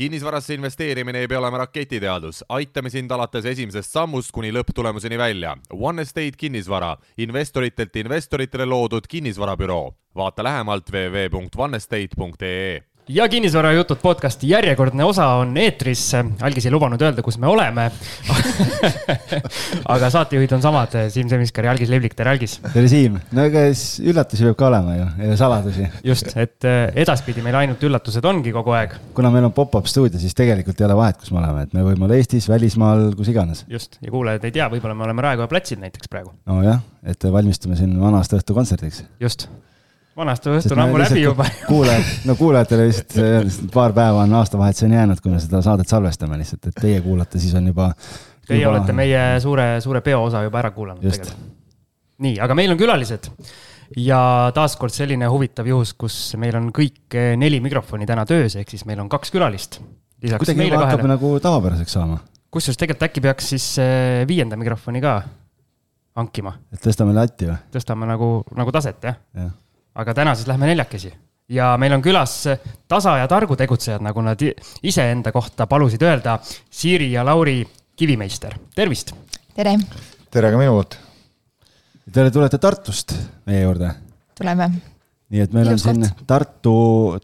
kinnisvarasse investeerimine ei pea olema raketiteadus, aitame sind alates esimesest sammust kuni lõpptulemuseni välja. One Estate kinnisvara, investoritelt investoritele loodud kinnisvarabüroo. vaata lähemalt www.onestate.ee ja kinnisvarajutud podcasti järjekordne osa on eetris. algis ei lubanud öelda, kus me oleme aga saatejuhid on samad, Siim Semiskar ja Algis Leblik, tere Algis. tere Siim, no ega siis üllatusi peab ka olema ju ja saladusi. just, et eh, edaspidi meil ainult üllatused ongi kogu aeg. kuna meil on pop-up stuudio, siis tegelikult ei ole vahet, kus me oleme, et me võime olla Eestis, välismaal, kus iganes. just ja kuulajad ei tea, võib-olla me oleme Raekoja platsil näiteks praegu. nojah, et valmistume siin vana-aasta õhtu kontserdiks. just vanasti õhtul on ammu läbi juba. kuulajad, no kuulajatele lihtsalt paar päeva on aastavahetuseni jäänud, kui me seda saadet salvestame lihtsalt, et teie kuulate, siis on juba. Teie juba... olete meie suure, suure peo osa juba ära kuulanud Just. tegelikult. nii, aga meil on külalised ja taaskord selline huvitav juhus, kus meil on kõik neli mikrofoni täna töös, ehk siis meil on kaks külalist. kuidagi juba hakkab nagu tavapäraseks saama. kusjuures tegelikult äkki peaks siis eh, viienda mikrofoni ka hankima. et tõstame latti või? tõstame nagu, nagu taset, jah ja aga täna siis lähme neljakesi ja meil on külas tasa ja targu tegutsejad, nagu nad iseenda kohta palusid öelda, Siiri ja Lauri Kivimeister, tervist. tere. tere ka minu poolt. Te tulete Tartust meie juurde. tuleme. nii et meil Ilus on siin Tartu,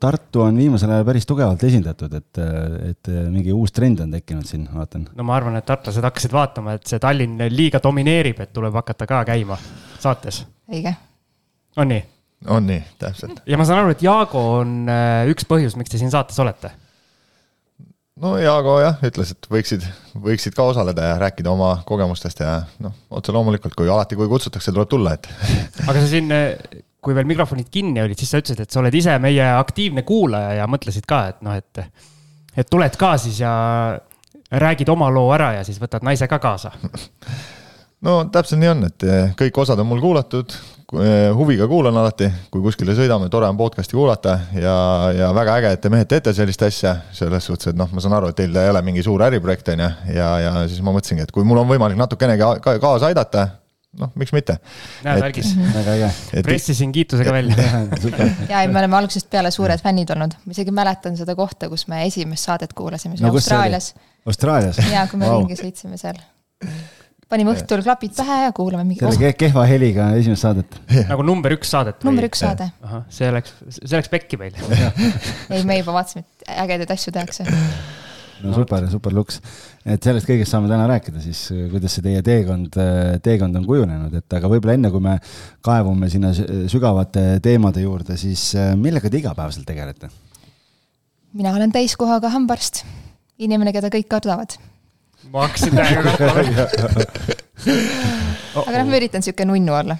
Tartu on viimasel ajal päris tugevalt esindatud, et, et mingi uus trend on tekkinud siin, vaatan. no ma arvan, et tartlased hakkasid vaatama, et see Tallinn liiga domineerib, et tuleb hakata ka käima saates. õige. on nii? On nii, täpselt. ja ma saan aru, et Jaago on äh, üks põhjus, miks te siin saates olete. no Jaago jah, ütles, et võiksid, võiksid ka osaleda ja rääkida oma kogemustest ja noh, otse loomulikult, kui alati, kui kutsutakse, tuleb tulla, et. aga sa siin, äh, kui veel mikrofonid kinni olid, siis sa ütlesid, et sa oled ise meie aktiivne kuulaja ja mõtlesid ka, et noh, et, et tuled ka siis ja räägid oma loo ära ja siis võtad naise ka kaasa no täpselt nii on, et kõik osad on mul kuulatud, huviga kuulan alati, kui kuskile sõidame, tore on podcast'i kuulata ja, ja väga äge, et te mehed teete sellist asja. selles suhtes, et noh, ma saan aru, et teil ei ole mingi suur äriprojekt, on ju, ja, ja siis ma mõtlesingi, et kui mul on võimalik natukenegi ka, kaasa aidata noh, miks mitte. näed, Algis, väga äge. pressisin kiitusega välja ja, ei, me oleme algusest peale suured fännid olnud, ma isegi mäletan seda kohta, kus me esimest saadet kuulasime, see no, Austraalias. Austraalias? ja, kui me wow. ringi sõitsime seal panime õhtul klapid pähe ja kuulame mingi. selle oh. kehva heliga esimest saadet. nagu number üks saadet? number üks saade. see läks, see läks pekki meil ei, me juba vaatasime, et ägedaid asju tehakse. no super, super luks. et sellest kõigest saame täna rääkida siis, kuidas see teie teekond, teekond on kujunenud, et aga võib-olla enne, kui me kaevume sinna sügavate teemade juurde, siis millega te igapäevaselt tegelete? mina olen täiskohaga hambaarst, inimene, keda kõik kardavad ma hakkasin täiega kahtma. aga noh, ma üritan sihuke nunnu olla.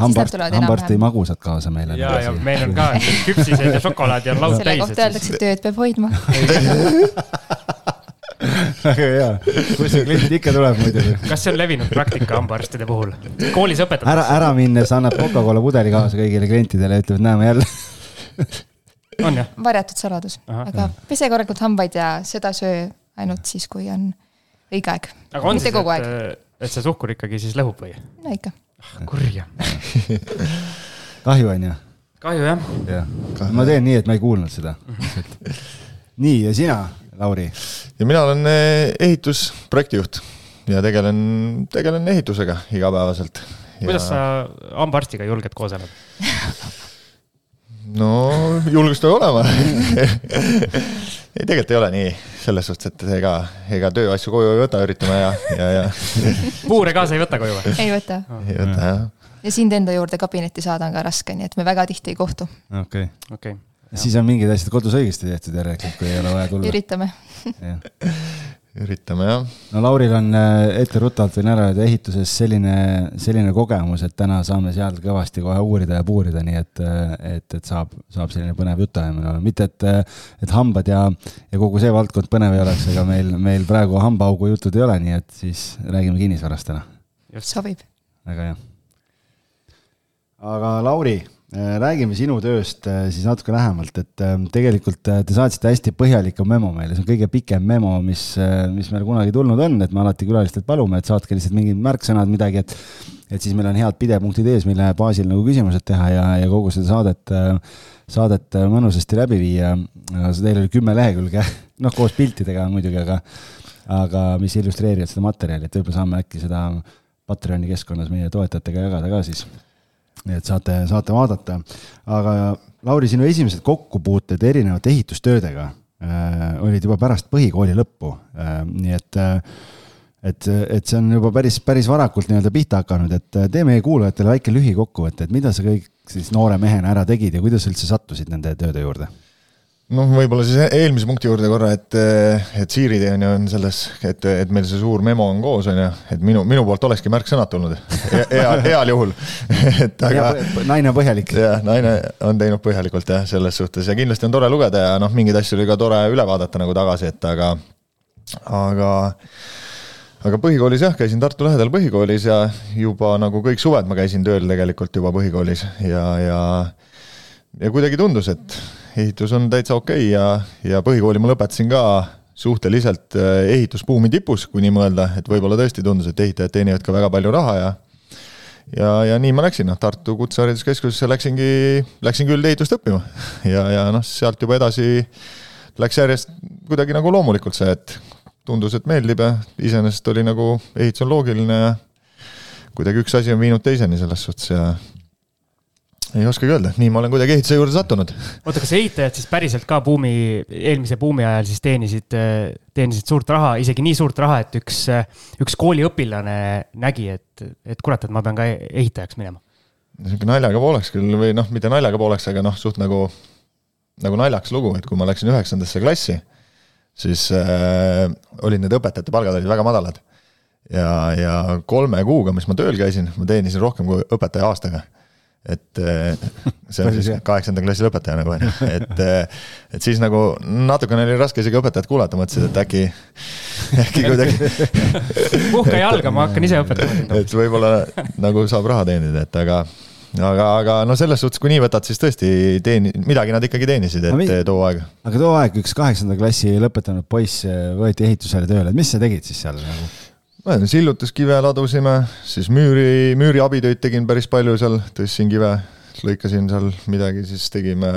hambaarst, hambaarst tõi magusat kaasa meile. ja, ja meil on ka küpsised ja šokolaadi on laud täis. selle kohta öeldakse, et tööd peab hoidma väga hea, kust see klient ikka tuleb muidugi. kas see on levinud praktika hambaarstide puhul? koolis õpetatakse? ära, ära minnes annab Coca-Cola pudeli kaasa kõigile klientidele ja ütleb, et näeme jälle on jah? varjatud saladus, aga pese korralikult hambaid ja seda söö ainult siis, kui on õige aeg. aga on Mitte siis, et, et see suhkur ikkagi siis lõhub või? no ikka. ah kurja kahju on ju? kahju jah. jah, ma teen nii, et ma ei kuulnud seda nii, ja sina, Lauri? ja mina olen eh, ehitusprojektijuht ja tegelen, tegelen ehitusega igapäevaselt. kuidas ja... sa hambaarstiga julged koos elada no julgust peab olema ei, tegelikult ei ole nii, selles suhtes, et ega, ega tööasju koju ei võta, üritame ja, ja, ja. puure kaasa ei võta koju või? ei võta. ei võta jah. ja sind enda juurde kabinetti saada on ka raske, nii et me väga tihti ei kohtu. okei okay., okei okay.. siis on mingid asjad kodus õigesti tehtud järelikult, kui ei ole vaja tulla. üritame üritame jah. no Lauril on äh, etteruttavalt võin ära öelda ehituses selline, selline kogemus, et täna saame seal kõvasti kohe uurida ja puurida, nii et, äh, et, et saab, saab selline põnev jutuajamine olema, mitte et, äh, et hambad ja, ja kogu see valdkond põnev ei oleks, ega meil, meil praegu hambaaugu jutud ei ole, nii et siis räägime kinnisvarast täna. sobib. väga hea. aga Lauri räägime sinu tööst äh, siis natuke lähemalt, et ähm, tegelikult äh, te saatsite hästi põhjaliku memo meile, see on kõige pikem memo, mis, mis meil kunagi tulnud on, et me alati külalistelt palume, et saatke lihtsalt mingid märksõnad, midagi, et et siis meil on head pidepunktid ees, mille baasil nagu küsimused teha ja, ja kogu seda saadet, saadet mõnusasti läbi viia. Teil oli kümme lehekülge, noh koos piltidega muidugi, aga, aga mis illustreerivad seda materjali, et võib-olla saame äkki seda Patreoni keskkonnas meie toetajatega jagada ka siis. Nii et saate, saate vaadata, aga Lauri, sinu esimesed kokkupuuted erinevate ehitustöödega äh, olid juba pärast põhikooli lõppu äh,, nii et äh, et, et see on juba päris, päris varakult nii-öelda pihta hakanud, et äh, tee meie kuulajatele väike lühikokkuvõte, et mida sa kõik siis noore mehena ära tegid ja kuidas sa üldse sattusid nende tööde juurde? Noh, võib-olla siis eelmise punkti juurde korra, et, et Siiri on ju on selles, et, et meil see suur memo on koos, on ju, et minu, minu poolt olekski märksõnad tulnud hea, heal juhul et aga. naine on põhjalik. jah, naine on teinud põhjalikult jah, selles suhtes ja kindlasti on tore lugeda ja noh, mingeid asju oli ka tore üle vaadata nagu tagasi, et aga, aga aga põhikoolis jah, käisin Tartu lähedal põhikoolis ja juba nagu kõik suved ma käisin tööl tegelikult juba põhikoolis ja, ja ja kuidagi tundus, et ehitus on täitsa okei okay ja, ja põhikooli ma lõpetasin ka suhteliselt äh, ehitusbuumi tipus, kui nii mõelda, et võib-olla tõesti tundus, et ehitajad teenivad ka väga palju raha ja ja, ja nii ma läksin, noh, Tartu Kutsehariduskeskusesse läksingi, läksingi üldehitust õppima ja, ja noh, sealt juba edasi läks järjest kuidagi nagu loomulikult see, et tundus, et meeldib ja iseenesest oli nagu, ehitus on loogiline ja kuidagi üks asi on viinud teiseni selles suhtes ja ei oskagi öelda, nii ma olen kuidagi ehituse juurde sattunud. oota, kas ehitajad siis päriselt ka buumi, eelmise buumi ajal siis teenisid, teenisid suurt raha, isegi nii suurt raha, et üks, üks kooliõpilane nägi, et, et kurat, et ma pean ka ehitajaks minema? niisugune naljaga pooleks küll või noh, mitte naljaga pooleks, aga noh, suht nagu, nagu naljakas lugu, et kui ma läksin üheksandasse klassi, siis äh, olid need õpetajate palgad olid väga madalad. ja, ja kolme kuuga, mis ma tööl käisin, ma teenisin rohkem kui õpetaja aastaga et eh, see on siis kaheksanda klassi lõpetaja nagu on ju, et, eh, et siis nagu natukene oli raske isegi õpetajat kuulata, mõtlesin, et äkki, äkki kuidagi. puhka jalga, ma hakkan ise õpetama. et võib-olla nagu saab raha teenida, et aga, aga, aga no selles suhtes, kui nii võtad, siis tõesti teeni-, midagi nad ikkagi teenisid, et no, too aeg. aga too aeg üks kaheksanda klassi lõpetanud poiss võeti ehitusele tööle, et mis sa tegid siis seal nagu? Sillutuskive ladusime, siis müüri, müüri abitöid tegin päris palju seal, tõstsin kive, lõikasin seal midagi, siis tegime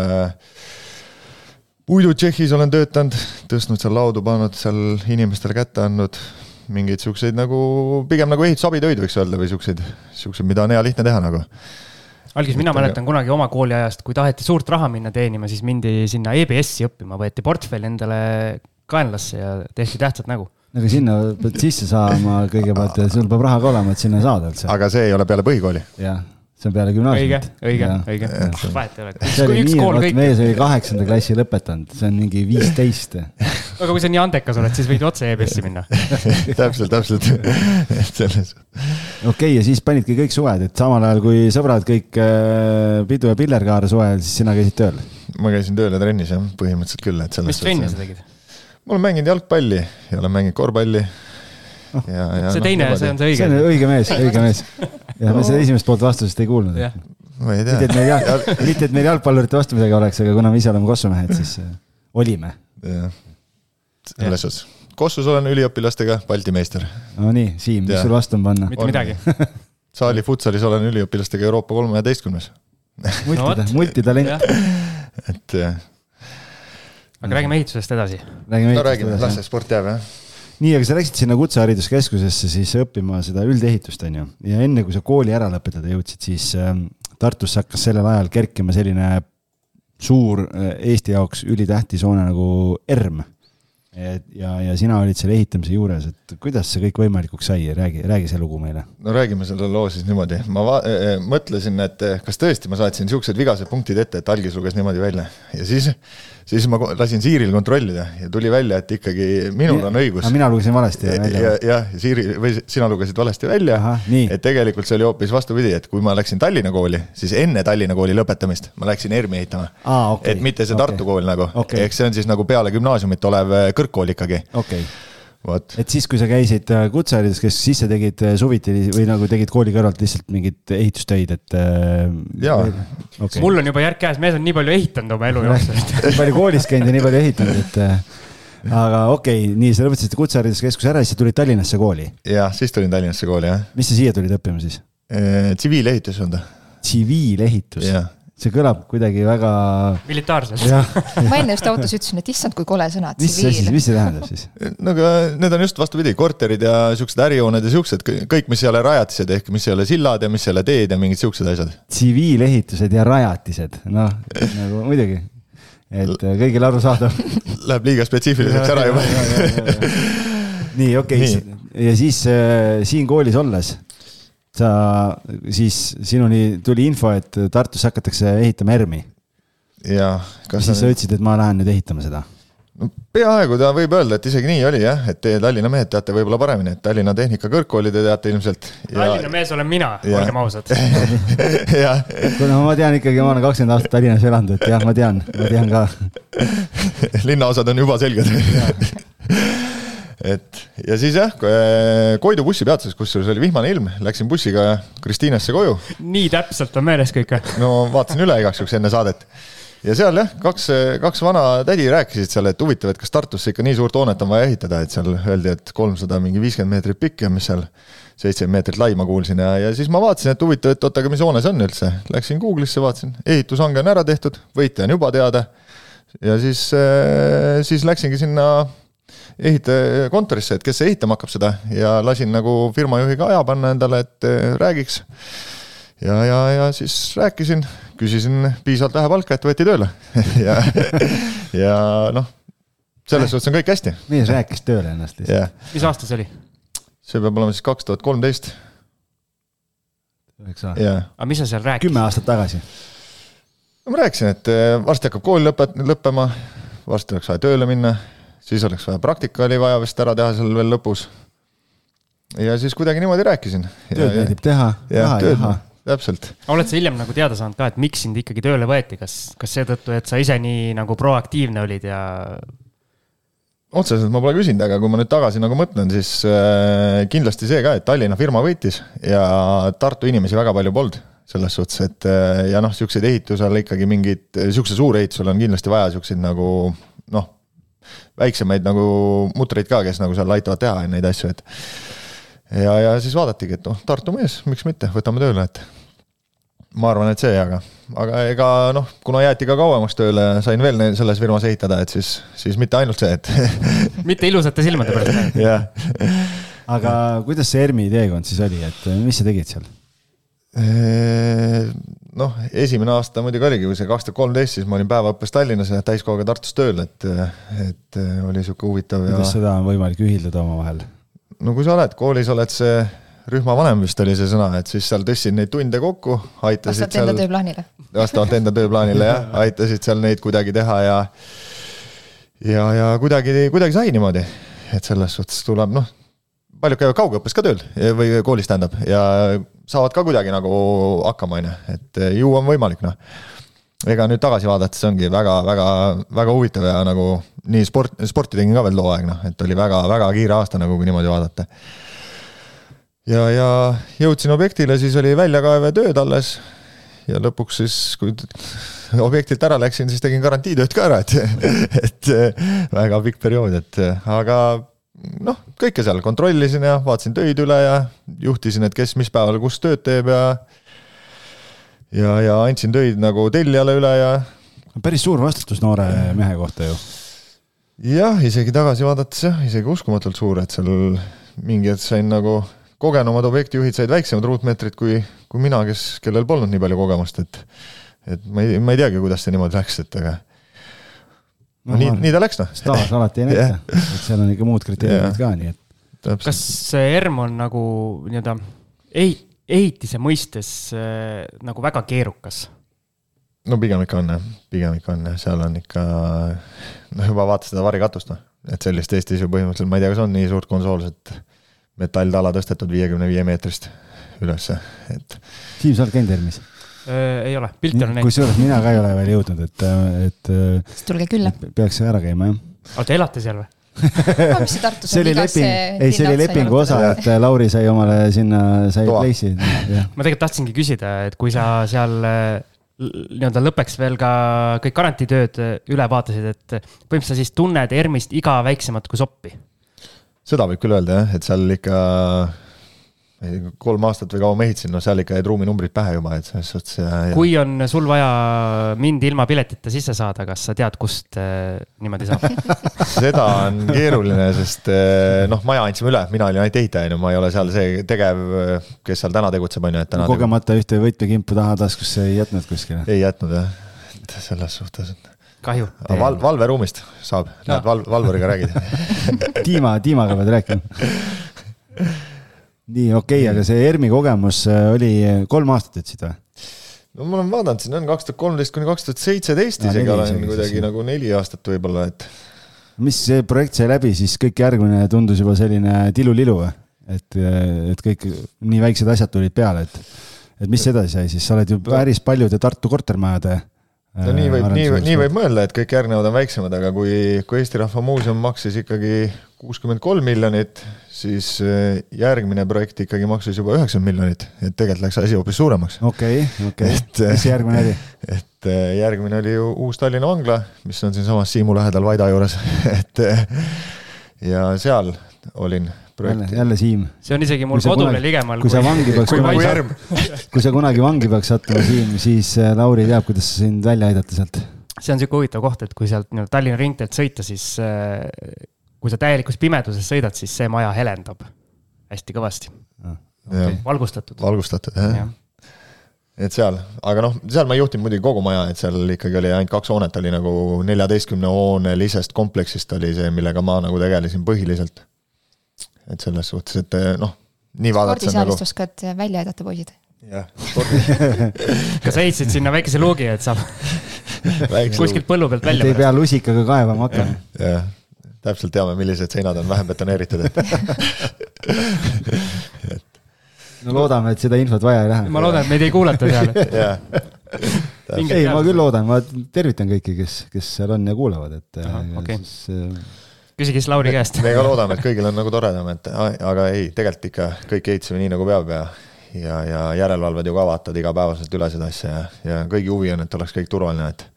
puidu Tšehhis olen töötanud, tõstnud seal laudu, pannud seal inimestele kätte andnud, mingeid siukseid nagu, pigem nagu ehitusabitöid võiks öelda või siukseid, siukseid, mida on hea lihtne teha nagu. Algis, mina mäletan kunagi oma kooliajast, kui taheti suurt raha minna teenima, siis mindi sinna EBS-i õppima, võeti portfell endale kaenlasse ja tehti tähtsat nägu aga sinna pead sisse saama kõigepealt ja sul peab raha ka olema, et sinna saada üldse. aga see ei ole peale põhikooli? jah, see on peale gümnaasiumit. õige, õige, õige. vahet ei ole. see oli nii, vot mees oli kaheksanda klassi lõpetanud, see on mingi viisteist. aga kui sa nii andekas oled, siis võid otse EBS-i minna täpselt, täpselt selles. okei okay,, ja siis panidki kõik suved, et samal ajal kui sõbrad kõik äh, pidu ja pillerkaar suvel, siis sina käisid tööl? ma käisin tööl ja trennis jah, põhimõtteliselt küll, et selles. mis trenni sa tegid? Ma olen mänginud jalgpalli ja olen mänginud korvpalli. Oh. ja, ja see noh, teine, see on see õige. see on õige mees, õige mees. ja me seda esimest poolt vastusest ei kuulnud. ma ei tea. mitte, et meil jah, mitte, et meil jalgpallurite vastu midagi oleks, aga kuna me ise oleme Kossu mehed, siis äh, olime. jah, selles suhtes. Kossus olen üliõpilastega Balti meister. no nii, Siim, mis sul vastu on panna? mitte midagi saali futsalis olen üliõpilastega Euroopa kolmeteistkümnes multida, multitalent. et aga räägime ehitusest edasi. no räägime, las see sport jääb, jah. Nii, aga sa läksid sinna kutsehariduskeskusesse siis õppima seda üldehitust, on ju, ja enne kui sa kooli ära lõpetada jõudsid, siis äh, Tartusse hakkas sellel ajal kerkima selline suur äh, Eesti jaoks ülitähtis hoone nagu ERM. ja, ja sina olid selle ehitamise juures, et kuidas see kõik võimalikuks sai, räägi, räägi see lugu meile. no räägime selle loo siis niimoodi, ma va-, äh, äh, mõtlesin, et kas tõesti ma saatsin siuksed vigased punktid ette, et algis luges niimoodi välja. Ja siis siis ma lasin Siiril kontrollida ja tuli välja, et ikkagi minul on õigus. mina lugesin valesti välja. jah, ja, Siiri või sina lugesid valesti välja. et tegelikult see oli hoopis vastupidi, et kui ma läksin Tallinna kooli, siis enne Tallinna kooli lõpetamist ma läksin ERM-i ehitama ah,. Okay. et mitte see Tartu okay. kool nagu okay., ehk see on siis nagu peale gümnaasiumit olev kõrgkool ikkagi okay et siis, kui sa käisid äh, kutsehariduskeskuses, siis sa tegid äh, suviti või nagu tegid kooli kõrvalt lihtsalt mingeid ehitustöid, et. Äh, jaa okay.. mul on juba järg käes, mees on nii palju ehitanud oma elu jooksul nii palju koolis käinud ja nii palju ehitanud, et aga okei okay,, nii, sa lõpetasid kutsehariduskeskuse ära, siis tulid Tallinnasse kooli? jah, siis tulin Tallinnasse kooli, jah. mis sa siia tulid õppima siis? tsiviilehitus on ta. tsiviilehitus yeah.? See kõlab kuidagi väga. militaarselt. ma enne just autos ütlesin, et issand, kui kole sõna. mis see siis, mis see tähendab siis? no aga need on just vastupidi, korterid ja siuksed ärihooned ja siuksed kõik, mis ei ole rajatised ehk mis ei ole sillad ja mis ei ole teed ja mingid siuksed asjad. tsiviilehitused ja rajatised, noh nagu muidugi, et kõigile arusaadav Läheb liiga spetsiifiliseks ära juba nii, okei okay., ja siis äh, siin koolis olles sa siis, sinuni tuli info, et Tartus hakatakse ehitama ERM-i. jah. ja siis sa ütlesid, et ma lähen nüüd ehitama seda no peaaegu ta võib öelda, et isegi nii oli jah, et teie Tallinna mehed teate võib-olla paremini, et Tallinna Tehnikakõrgkooli te teate ilmselt ja.... Tallinna mees olen mina, olgem ausad jah. no ma tean ikkagi, ma olen kakskümmend aastat Tallinnas elanud, et jah, ma tean, ma tean ka linnaosad on juba selged et ja siis jah, Koidu bussipeatuses, kusjuures oli vihmane ilm, läksin bussiga Kristiinasse koju. nii täpselt on meeles kõik või? no vaatasin üle igaks juhuks enne saadet. ja seal jah, kaks, kaks vana tädi rääkisid seal, et huvitav, et kas Tartusse ikka nii suurt hoonet on vaja ehitada, et seal öeldi, et kolmsada mingi viiskümmend meetrit pikk ja mis seal seitsekümmend meetrit lai, ma kuulsin ja, ja siis ma vaatasin, et huvitav, et oota, aga mis hoone see on üldse. Läksin Google'isse, vaatasin, ehitushange on ära tehtud, võitja on juba teada. ja siis, siis läksingi sinna ehitajakontorisse, et kes ehitama hakkab seda ja lasin nagu firma juhiga aja panna endale, et eh, räägiks. ja, ja, ja siis rääkisin, küsisin piisavalt vähe palka, et võeti tööle ja, ja noh, selles suhtes on kõik hästi. mees rääkis tööle ennast lihtsalt yeah.. mis aasta see oli? see peab olema siis kaks tuhat kolmteist. üheksa aastat yeah.. aga mis sa seal rääkisid? kümme aastat tagasi. no ma rääkisin, et eh, varsti hakkab kool lõpet-, lõppema, varsti oleks vaja tööle minna siis oleks vaja, praktika oli vaja vist ära teha seal veel lõpus. ja siis kuidagi niimoodi rääkisin. tööd meeldib teha, raha ei taha täpselt. oled sa hiljem nagu teada saanud ka, et miks sind ikkagi tööle võeti, kas, kas seetõttu, et sa ise nii nagu proaktiivne olid ja? otseselt ma pole küsinud, aga kui ma nüüd tagasi nagu mõtlen, siis äh, kindlasti see ka, et Tallinna firma võitis ja Tartu inimesi väga palju polnud selles suhtes, et äh, ja noh, siukseid ehitusel ikkagi mingid, siukse suurehitusel on kindlasti vaja siukseid nagu noh, väiksemaid nagu mutreid ka, kes nagu seal aitavad teha neid asju, et. ja, ja siis vaadatigi, et noh, Tartu mees, miks mitte, võtame tööle, et. ma arvan, et see, aga, aga ega noh, kuna jäeti ka kauemaks tööle, sain veel selles firmas ehitada, et siis, siis mitte ainult see, et mitte ilusate silmade pärast. jah. aga kuidas see ERMi teekond siis oli, et mis sa tegid seal? Noh, esimene aasta muidugi oligi, kui see kaks tuhat kolmteist, siis ma olin päevaõppes Tallinnas ja täiskohaga Tartus tööl, et, et oli sihuke huvitav ja. kuidas seda on võimalik ühildada omavahel? no kui sa oled, koolis oled see rühmavanem vist oli see sõna, et siis seal tõstsid neid tunde kokku, aitasid vastavalt enda tööplaanile. vastavalt enda tööplaanile jah, aitasid seal neid kuidagi teha ja ja, ja kuidagi, kuidagi sai niimoodi, et selles suhtes tuleb noh, paljud käivad kaugõppes ka tööl või koolis tähendab ja saavad ka kuidagi nagu hakkama, on ju, et ju on võimalik, noh. ega nüüd tagasi vaadates ongi väga-väga, väga huvitav ja nagu nii sport, sporti tegin ka veel too aeg, noh, et oli väga-väga kiire aasta nagu, kui niimoodi vaadata. ja, ja jõudsin objektile, siis oli väljakaevetööd alles ja lõpuks siis, kui objektilt ära läksin, siis tegin garantiitööd ka ära, et, et väga pikk periood, et aga noh, kõike seal kontrollisin ja vaatasin töid üle ja juhtisin, et kes mis päeval kus tööd teeb ja ja, ja andsin töid nagu tellijale üle ja. päris suur vastutus noore mehe kohta ju. jah, isegi tagasi vaadates jah, isegi uskumatult suur, et seal mingi hetk sain nagu kogenumad objektijuhid said väiksemad ruutmeetrid kui, kui mina, kes, kellel polnud nii palju kogemust, et et ma ei, ma ei teagi, kuidas see niimoodi läks, et aga no, nii, nii ta läks noh. staaž alati ei näita yeah., et seal on ikka muud kriteeriumid yeah. ka, nii et. kas see ERM on nagu nii-öelda ehit-, ehitise mõistes äh, nagu väga keerukas? no pigem ikka on jah, pigem ikka on jah, seal on ikka, noh juba vaata seda varikatust noh, et sellist Eestis ju põhimõtteliselt, ma ei tea, kas on nii suurt konsoolset metalltala tõstetud viiekümne viie meetrist ülesse, et. Siim, sa oled käinud ERM-is? Äh, ei ole, pilti olen näinud. kusjuures mina ka ei ole veel jõudnud, et, et. siis tulge külla. peaks ära käima, jah. te elate seal või? see igas leping, ei, see oli lepingu osa, et Lauri sai omale sinna, sai place'i. ma tegelikult tahtsingi küsida, et kui sa seal äh, nii-öelda lõppeks veel ka kõik garantiitööd äh, üle vaatasid, et põhimõtteliselt sa siis tunned ERM-ist iga väiksemat kui soppi? seda võib küll öelda jah, et seal ikka kolm aastat või kaua ma ehitasin, no seal ikka jäid ruuminumbrid pähe juba, et selles suhtes. kui on sul vaja mind ilma piletita sisse saada, kas sa tead, kust äh, niimoodi saab seda on keeruline, sest äh, noh, maja andsime üle, mina olin ainult ehitaja, on ju, ma ei ole seal see tegev, kes seal täna tegutseb, on ju, et täna. kogemata tegutseb. ühte võtmekimpu taha taskusse ei jätnud kuskile? ei jätnud jah, et selles suhtes kahju. Val-, valveruumist saab, näed val-, valvuriga räägid Tiima, Tiimaga pead rääkima nii, okei okay,, aga see ERMi kogemus äh, oli äh, kolm aastat ütlesid või? no ma olen vaadanud, siin on kaks tuhat kolmteist kuni kaks tuhat seitseteist isegi olen kuidagi nagu neli aastat võib-olla, et. mis see projekt sai läbi, siis kõik järgmine tundus juba selline tilulilu või? et, äh, et kõik nii väiksed asjad tulid peale, et, et mis edasi sai siis, sa oled ju päris paljude Tartu kortermajade no nii võib, nii, nii võib mõelda, et kõik järgnevad on väiksemad, aga kui, kui Eesti Rahva Muuseum maksis ikkagi kuuskümmend kolm miljonit, siis äh, järgmine projekt ikkagi maksis juba üheksakümmend miljonit, et tegelikult läks asi hoopis suuremaks. okei okay,, okei okay., mis see järgmine oli? et äh, järgmine oli ju uus Tallinna vangla, mis on siinsamas Siimu lähedal Vaida juures et äh, ja seal olin jälle, jälle Siim. see on isegi mul kodule kunagi, ligemal. kui sa vangi peaks kunagi kui sa kunagi vangi peaks sattuma, Siim, siis äh, Lauri teab, kuidas sind välja aidata sealt. see on sihuke huvitav koht, et kui sealt nii-öelda Tallinna ringteelt sõita, siis äh, kui sa täielikus pimeduses sõidad, siis see maja helendab hästi kõvasti. Okay. valgustatud. valgustatud, jah ja et seal, aga noh, seal ma ei juhtinud muidugi kogu maja, et seal ikkagi oli ainult kaks hoonet, oli nagu neljateistkümne hoonelisest kompleksist oli see, millega ma nagu tegelesin põhiliselt et selles suhtes, et eh, noh, nii vaadates. spordisaalist nagu... oskad välja aidata, poisid? jah, kas ehitasid sinna väikese luugi, et saab kuskilt põllu pealt välja? ei pea lusikaga kaevama hakkama. jah, täpselt teame, millised seinad on vähem betoneeritud, et et no loodame, et seda infot vaja ei lähe. ma loodan, et meid ei kuulata seal ei, ma küll loodan, ma tervitan kõiki, kes, kes seal on ja kuulavad, et. Okay. Siis, äh, küsige siis Lauri käest. me ka loodame, et kõigil on nagu toredam, et aga ei, tegelikult ikka kõik ehitasime nii nagu peab ja ja, ja järelevalved ju ka vaatavad igapäevaselt üle seda asja ja, ja kõigi huvi on, et oleks kõik turvaline, et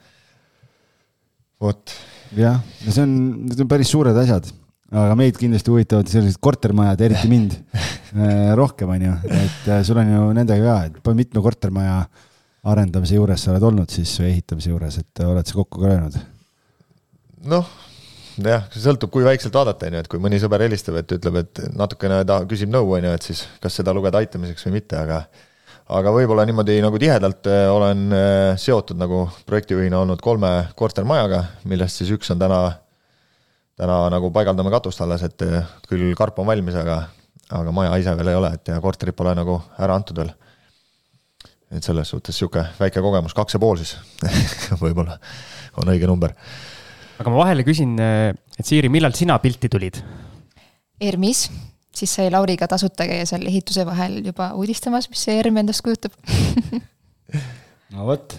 vot. jah, no see on, need on päris suured asjad, aga meid kindlasti huvitavad sellised kortermajad, eriti mind äh, rohkem, on ju, et äh, sul on ju nendega ka, et mitme kortermaja arendamise juures sa oled olnud siis või ehitamise juures, et oled sa kokku ka löönud? noh jah, sõltub, kui väikselt vaadata, on ju, et kui mõni sõber helistab, et ütleb, et natukene ta küsib nõu, on ju, et siis kas seda lugeda aitamiseks või mitte, aga aga võib-olla niimoodi nagu tihedalt äh, olen äh, seotud nagu projektijuhina olnud kolme kortermajaga, millest siis üks on täna, täna nagu paigaldame katust alles, et äh, küll karp on valmis, aga, aga maja ise veel ei ole, et ja korterid pole nagu ära antud veel. et selles suhtes niisugune väike kogemus, kaks ja pool siis võib-olla on õige number aga ma vahele küsin, et Siiri, millal sina pilti tulid? ERM-is, siis sai Lauriga tasuta käia seal ehituse vahel juba uudistamas, mis see ERM endast kujutab no vot.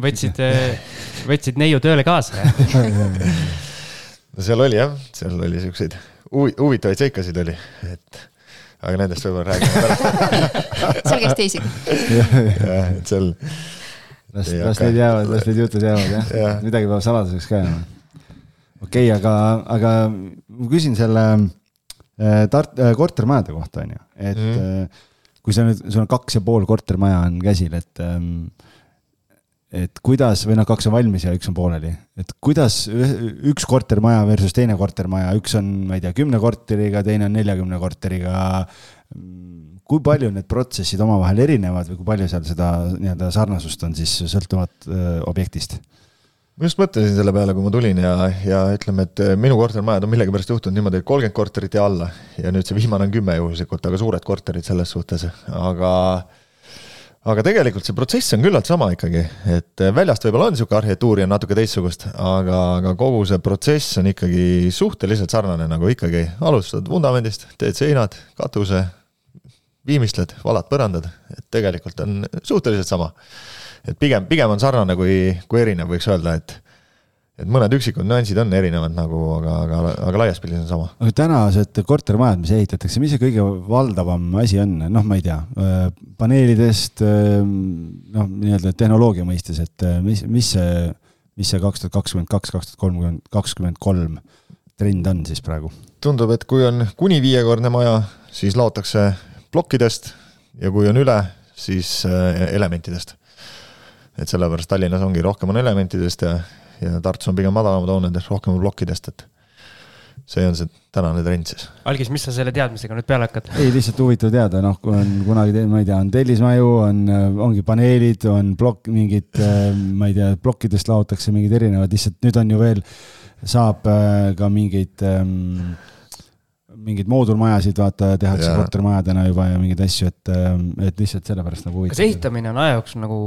võtsid, võtsid neiu tööle kaasa, no seal oli jah, seal oli siukseid huvitavaid seikasid oli, et aga nendest võib-olla räägime pärast seal käis teisi. jah, et seal. las, las need jäävad, las need jutud jäävad jah ja., midagi peab saladuseks ka jääma okei okay,, aga, aga ma küsin selle äh, Tart-, äh, kortermajade kohta, on ju, et mm -hmm. kui sa nüüd, sul on kaks ja pool kortermaja on käsil, et ähm, et kuidas, või noh, kaks on valmis ja üks on pooleli, et kuidas üks kortermaja versus teine kortermaja, üks on, ma ei tea, kümne korteriga, teine on neljakümne korteriga. kui palju need protsessid omavahel erinevad või kui palju seal seda nii-öelda sarnasust on siis sõltuvalt objektist? Ma just mõtlesin selle peale, kui ma tulin ja, ja ütleme, et eh, minu kortermajad on millegipärast juhtunud niimoodi, et kolmkümmend korterit ja alla ja nüüd see viimane on kümme juhuslikult, aga suured korterid selles suhtes, aga aga tegelikult see protsess on küllalt sama ikkagi, et eh, väljast võib-olla on niisugune arhitektuuri on natuke teistsugust, aga, aga kogu see protsess on ikkagi suhteliselt sarnane, nagu ikkagi alustad vundamendist, teed seinad, katuse, viimistled, valad põrandad, et tegelikult on suhteliselt sama et pigem, pigem on sarnane kui, kui erinev, võiks öelda, et et mõned üksikud nüansid on erinevad nagu, aga, aga, aga laias pildis on sama. aga tänased kortermajad, mis ehitatakse, mis see kõige valdavam asi on, noh, ma ei tea, äh, paneelidest, äh, noh, nii-öelda tehnoloogia mõistes, et äh, mis, mis see, mis see kaks tuhat kakskümmend kaks, kaks tuhat kolmkümmend, kakskümmend kolm trend on siis praegu? tundub, et kui on kuni viiekordne maja, siis laotakse plokkidest ja kui on üle, siis elementidest. Et sellepärast Tallinnas ongi rohkem on elementidest ja, ja Tartus on pigem madalamad hooned, rohkem on plokkidest, et see on see tänane trend siis. Algis, mis sa selle teadmisega nüüd peale hakkad? ei, lihtsalt huvitav teada, noh, kui on kunagi, ma ei tea, on tellismaju, on, ongi paneelid, on plokk, mingid, ma ei tea, plokkidest laotakse mingid erinevad, lihtsalt nüüd on ju veel, saab äh, ka mingeid ähm, mingeid moodulmajasid, vaata, tehakse kortermajadena juba ja mingeid asju, et, ähm, et lihtsalt sellepärast nagu huvitav. kas ehitamine on aja jooksul nagu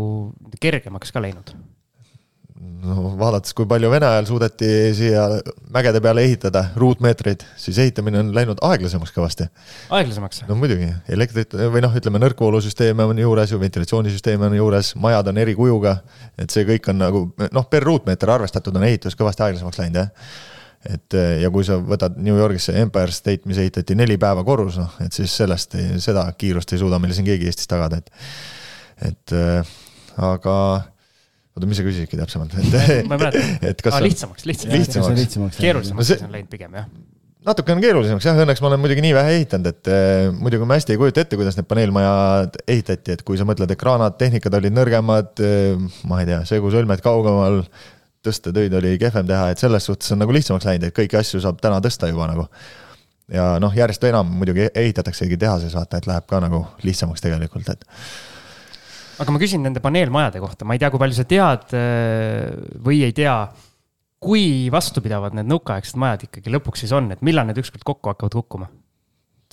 kergemaks ka läinud? no vaadates, kui palju Vene ajal suudeti siia mägede peale ehitada, ruutmeetreid, siis ehitamine on läinud aeglasemaks kõvasti. aeglasemaks? no muidugi, elektrit või noh, ütleme nõrkvoolusüsteeme on juures ju, ventilatsioonisüsteeme on juures, majad on eri kujuga. et see kõik on nagu noh, per ruutmeeter arvestatud on ehitus kõvasti aeglasemaks läinud jah et ja kui sa võtad New Yorgis see Empire State, mis ehitati neli päeva korrus, noh, et siis sellest, seda kiirust ei suuda meile siin keegi Eestis tagada, et, et aga oota, mis sa küsisidki täpsemalt, et ma ei mäleta. et kas ah, lihtsamaks, lihtsamaks, lihtsamaks., keerulisemaks no see... on läinud pigem, jah natuke on keerulisemaks jah, õnneks ma olen muidugi nii vähe ehitanud, et eh, muidugi ma hästi ei kujuta ette, kuidas need paneelmajad ehitati, et kui sa mõtled, ekraanad, tehnikad olid nõrgemad eh,, ma ei tea, segusõlmed kaugemal, tõstetöid oli kehvem teha, et selles suhtes on nagu lihtsamaks läinud, et kõiki asju saab täna tõsta juba nagu. ja noh, järjest enam muidugi ehitataksegi tehases vaata, et läheb ka nagu lihtsamaks tegelikult, et aga ma küsin nende paneelmajade kohta, ma ei tea, kui palju sa tead äh, või ei tea. kui vastupidavad need nõukaaegsed majad ikkagi lõpuks siis on, et millal need ükskord kokku hakkavad kukkuma?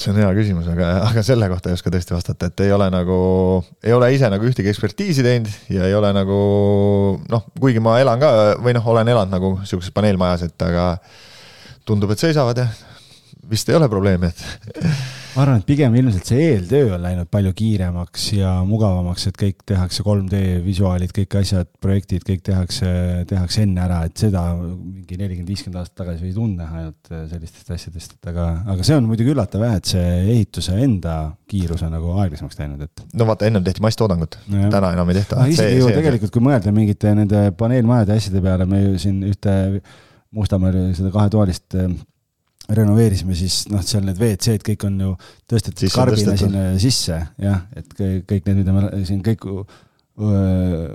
See on hea küsimus, aga, aga selle kohta ei oska tõesti vastata, et ei ole nagu, ei ole ise nagu ühtegi ekspertiisi teinud ja ei ole nagu noh, kuigi ma elan ka või noh, olen elanud nagu sihukeses paneelmajas, et aga tundub, et seisavad jah. Vist ei ole probleemi, et ma arvan, et pigem ilmselt see eeltöö on läinud palju kiiremaks ja mugavamaks, et kõik tehakse 3D visuaalid, kõik asjad, projektid, kõik tehakse, tehakse enne ära, et seda mingi nelikümmend, viiskümmend aastat tagasi võis und näha ainult sellistest asjadest, et aga, aga see on muidugi üllatav jah, et see ehituse enda kiirus on nagu aeglasemaks läinud, et. no vaata, ennem tehti masstoodangut no,, täna enam ei tehta isegi ju tegelikult, kui mõelda mingite nende paneelmajade asjade peale, me ju siin ühte Mustamäel seda kahetoalist renoveerisime, siis noh, seal need WC-d kõik on ju tõstetud karbina sinna sisse, jah, et kõik need, mida me siin kõik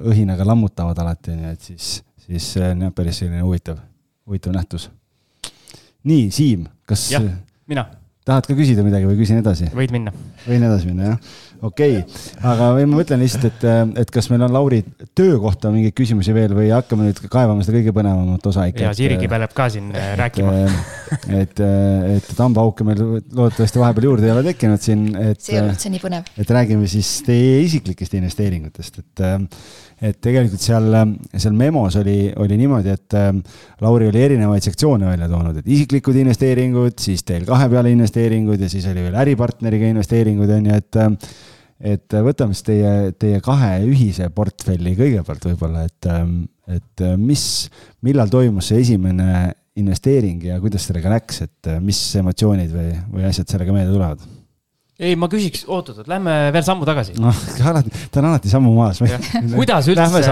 õhinaga lammutavad alati, nii et siis, siis see on jah, päris selline huvitav, huvitav nähtus. nii, Siim, kas. jah, mina. tahad ka küsida midagi või küsin edasi? võid minna. võin edasi minna, jah okei okay., aga või ma mõtlen lihtsalt, et, et kas meil on Lauri töö kohta mingeid küsimusi veel või hakkame nüüd kaevama seda kõige põnevamat osa ikka. ja Sirgi peab ka siin äh, et, rääkima. et, et, et hambahauke meil loodetavasti vahepeal juurde ei ole tekkinud siin, et. see ei ole üldse nii põnev. et räägime siis teie isiklikest investeeringutest, et et tegelikult seal, seal memos oli, oli niimoodi, et Lauri oli erinevaid sektsioone välja toonud, et isiklikud investeeringud, siis teil kahe peale investeeringud ja siis oli veel äripartneriga investeeringud, on ju, et et võtame siis teie, teie kahe ühise portfelli kõigepealt võib-olla, et, et mis, millal toimus see esimene investeering ja kuidas sellega läks, et mis emotsioonid või, või asjad sellega meelde tulevad? Ei, ma küsiks, oot-oot, lähme veel sammu tagasi. noh, alati, ta on alati sammu maas. kuidas üldse, või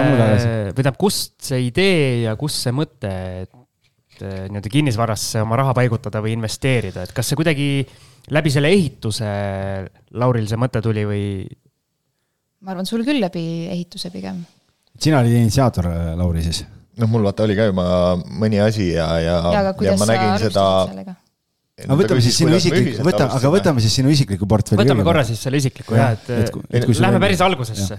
tähendab, kust see idee ja kust see mõte, et nii-öelda kinnisvarasse oma raha paigutada või investeerida, et kas see kuidagi läbi selle ehituse Lauril see mõte tuli või? ma arvan, sul küll läbi ehituse pigem. sina olid initsiaator, Lauri, siis? noh, mul vaata oli ka juba mõni asi ja, ja, ja, ja ma nägin seda. Aga võtame siis sinu isiklik, võta, aga võtame siis sinu isikliku portfelli. võtame korra siis selle isikliku jah, et, et, et, lähme päris algusesse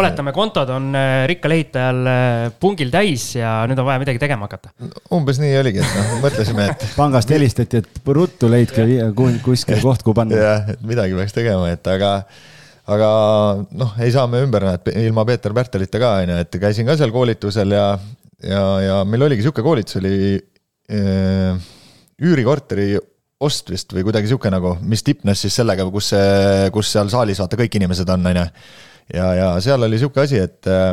oletame, kontod on äh, rikkal ehitajal äh, pungil täis ja nüüd on vaja midagi tegema hakata. umbes nii oligi, et noh, mõtlesime, et. pangast helistati, et ruttu leidke kuskil koht, kuhu panna. jah, et midagi peaks tegema, et aga, aga noh, ei saa me ümber, et ilma Peeter Pärtelita ka, on ju, et käisin ka seal koolitusel ja, ja, ja meil oligi sihuke koolitus oli äh, üürikorteri ost vist või kuidagi sihuke nagu, mis tipnes siis sellega, kus see, kus seal saalis vaata kõik inimesed on, on ju ja, ja seal oli sihuke asi, et äh,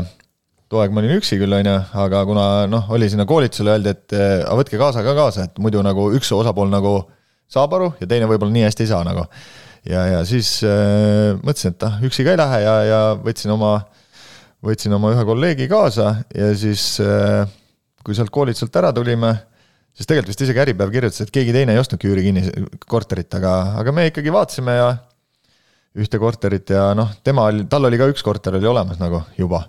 too aeg ma olin üksi küll, on ju, aga kuna noh, oli sinna koolitusele öeldi, et äh, aga võtke kaasa ka kaasa, et muidu nagu üks osapool nagu saab aru ja teine võib-olla nii hästi ei saa nagu. ja, ja siis äh, mõtlesin, et ah, üksi ka ei lähe ja, ja võtsin oma, võtsin oma ühe kolleegi kaasa ja siis äh, kui sealt koolituselt ära tulime, siis tegelikult vist isegi Äripäev kirjutas, et keegi teine ei ostnudki üüri kinni korterit, aga, aga me ikkagi vaatasime ja ühte korterit ja noh, tema oli, tal oli ka üks korter oli olemas nagu juba.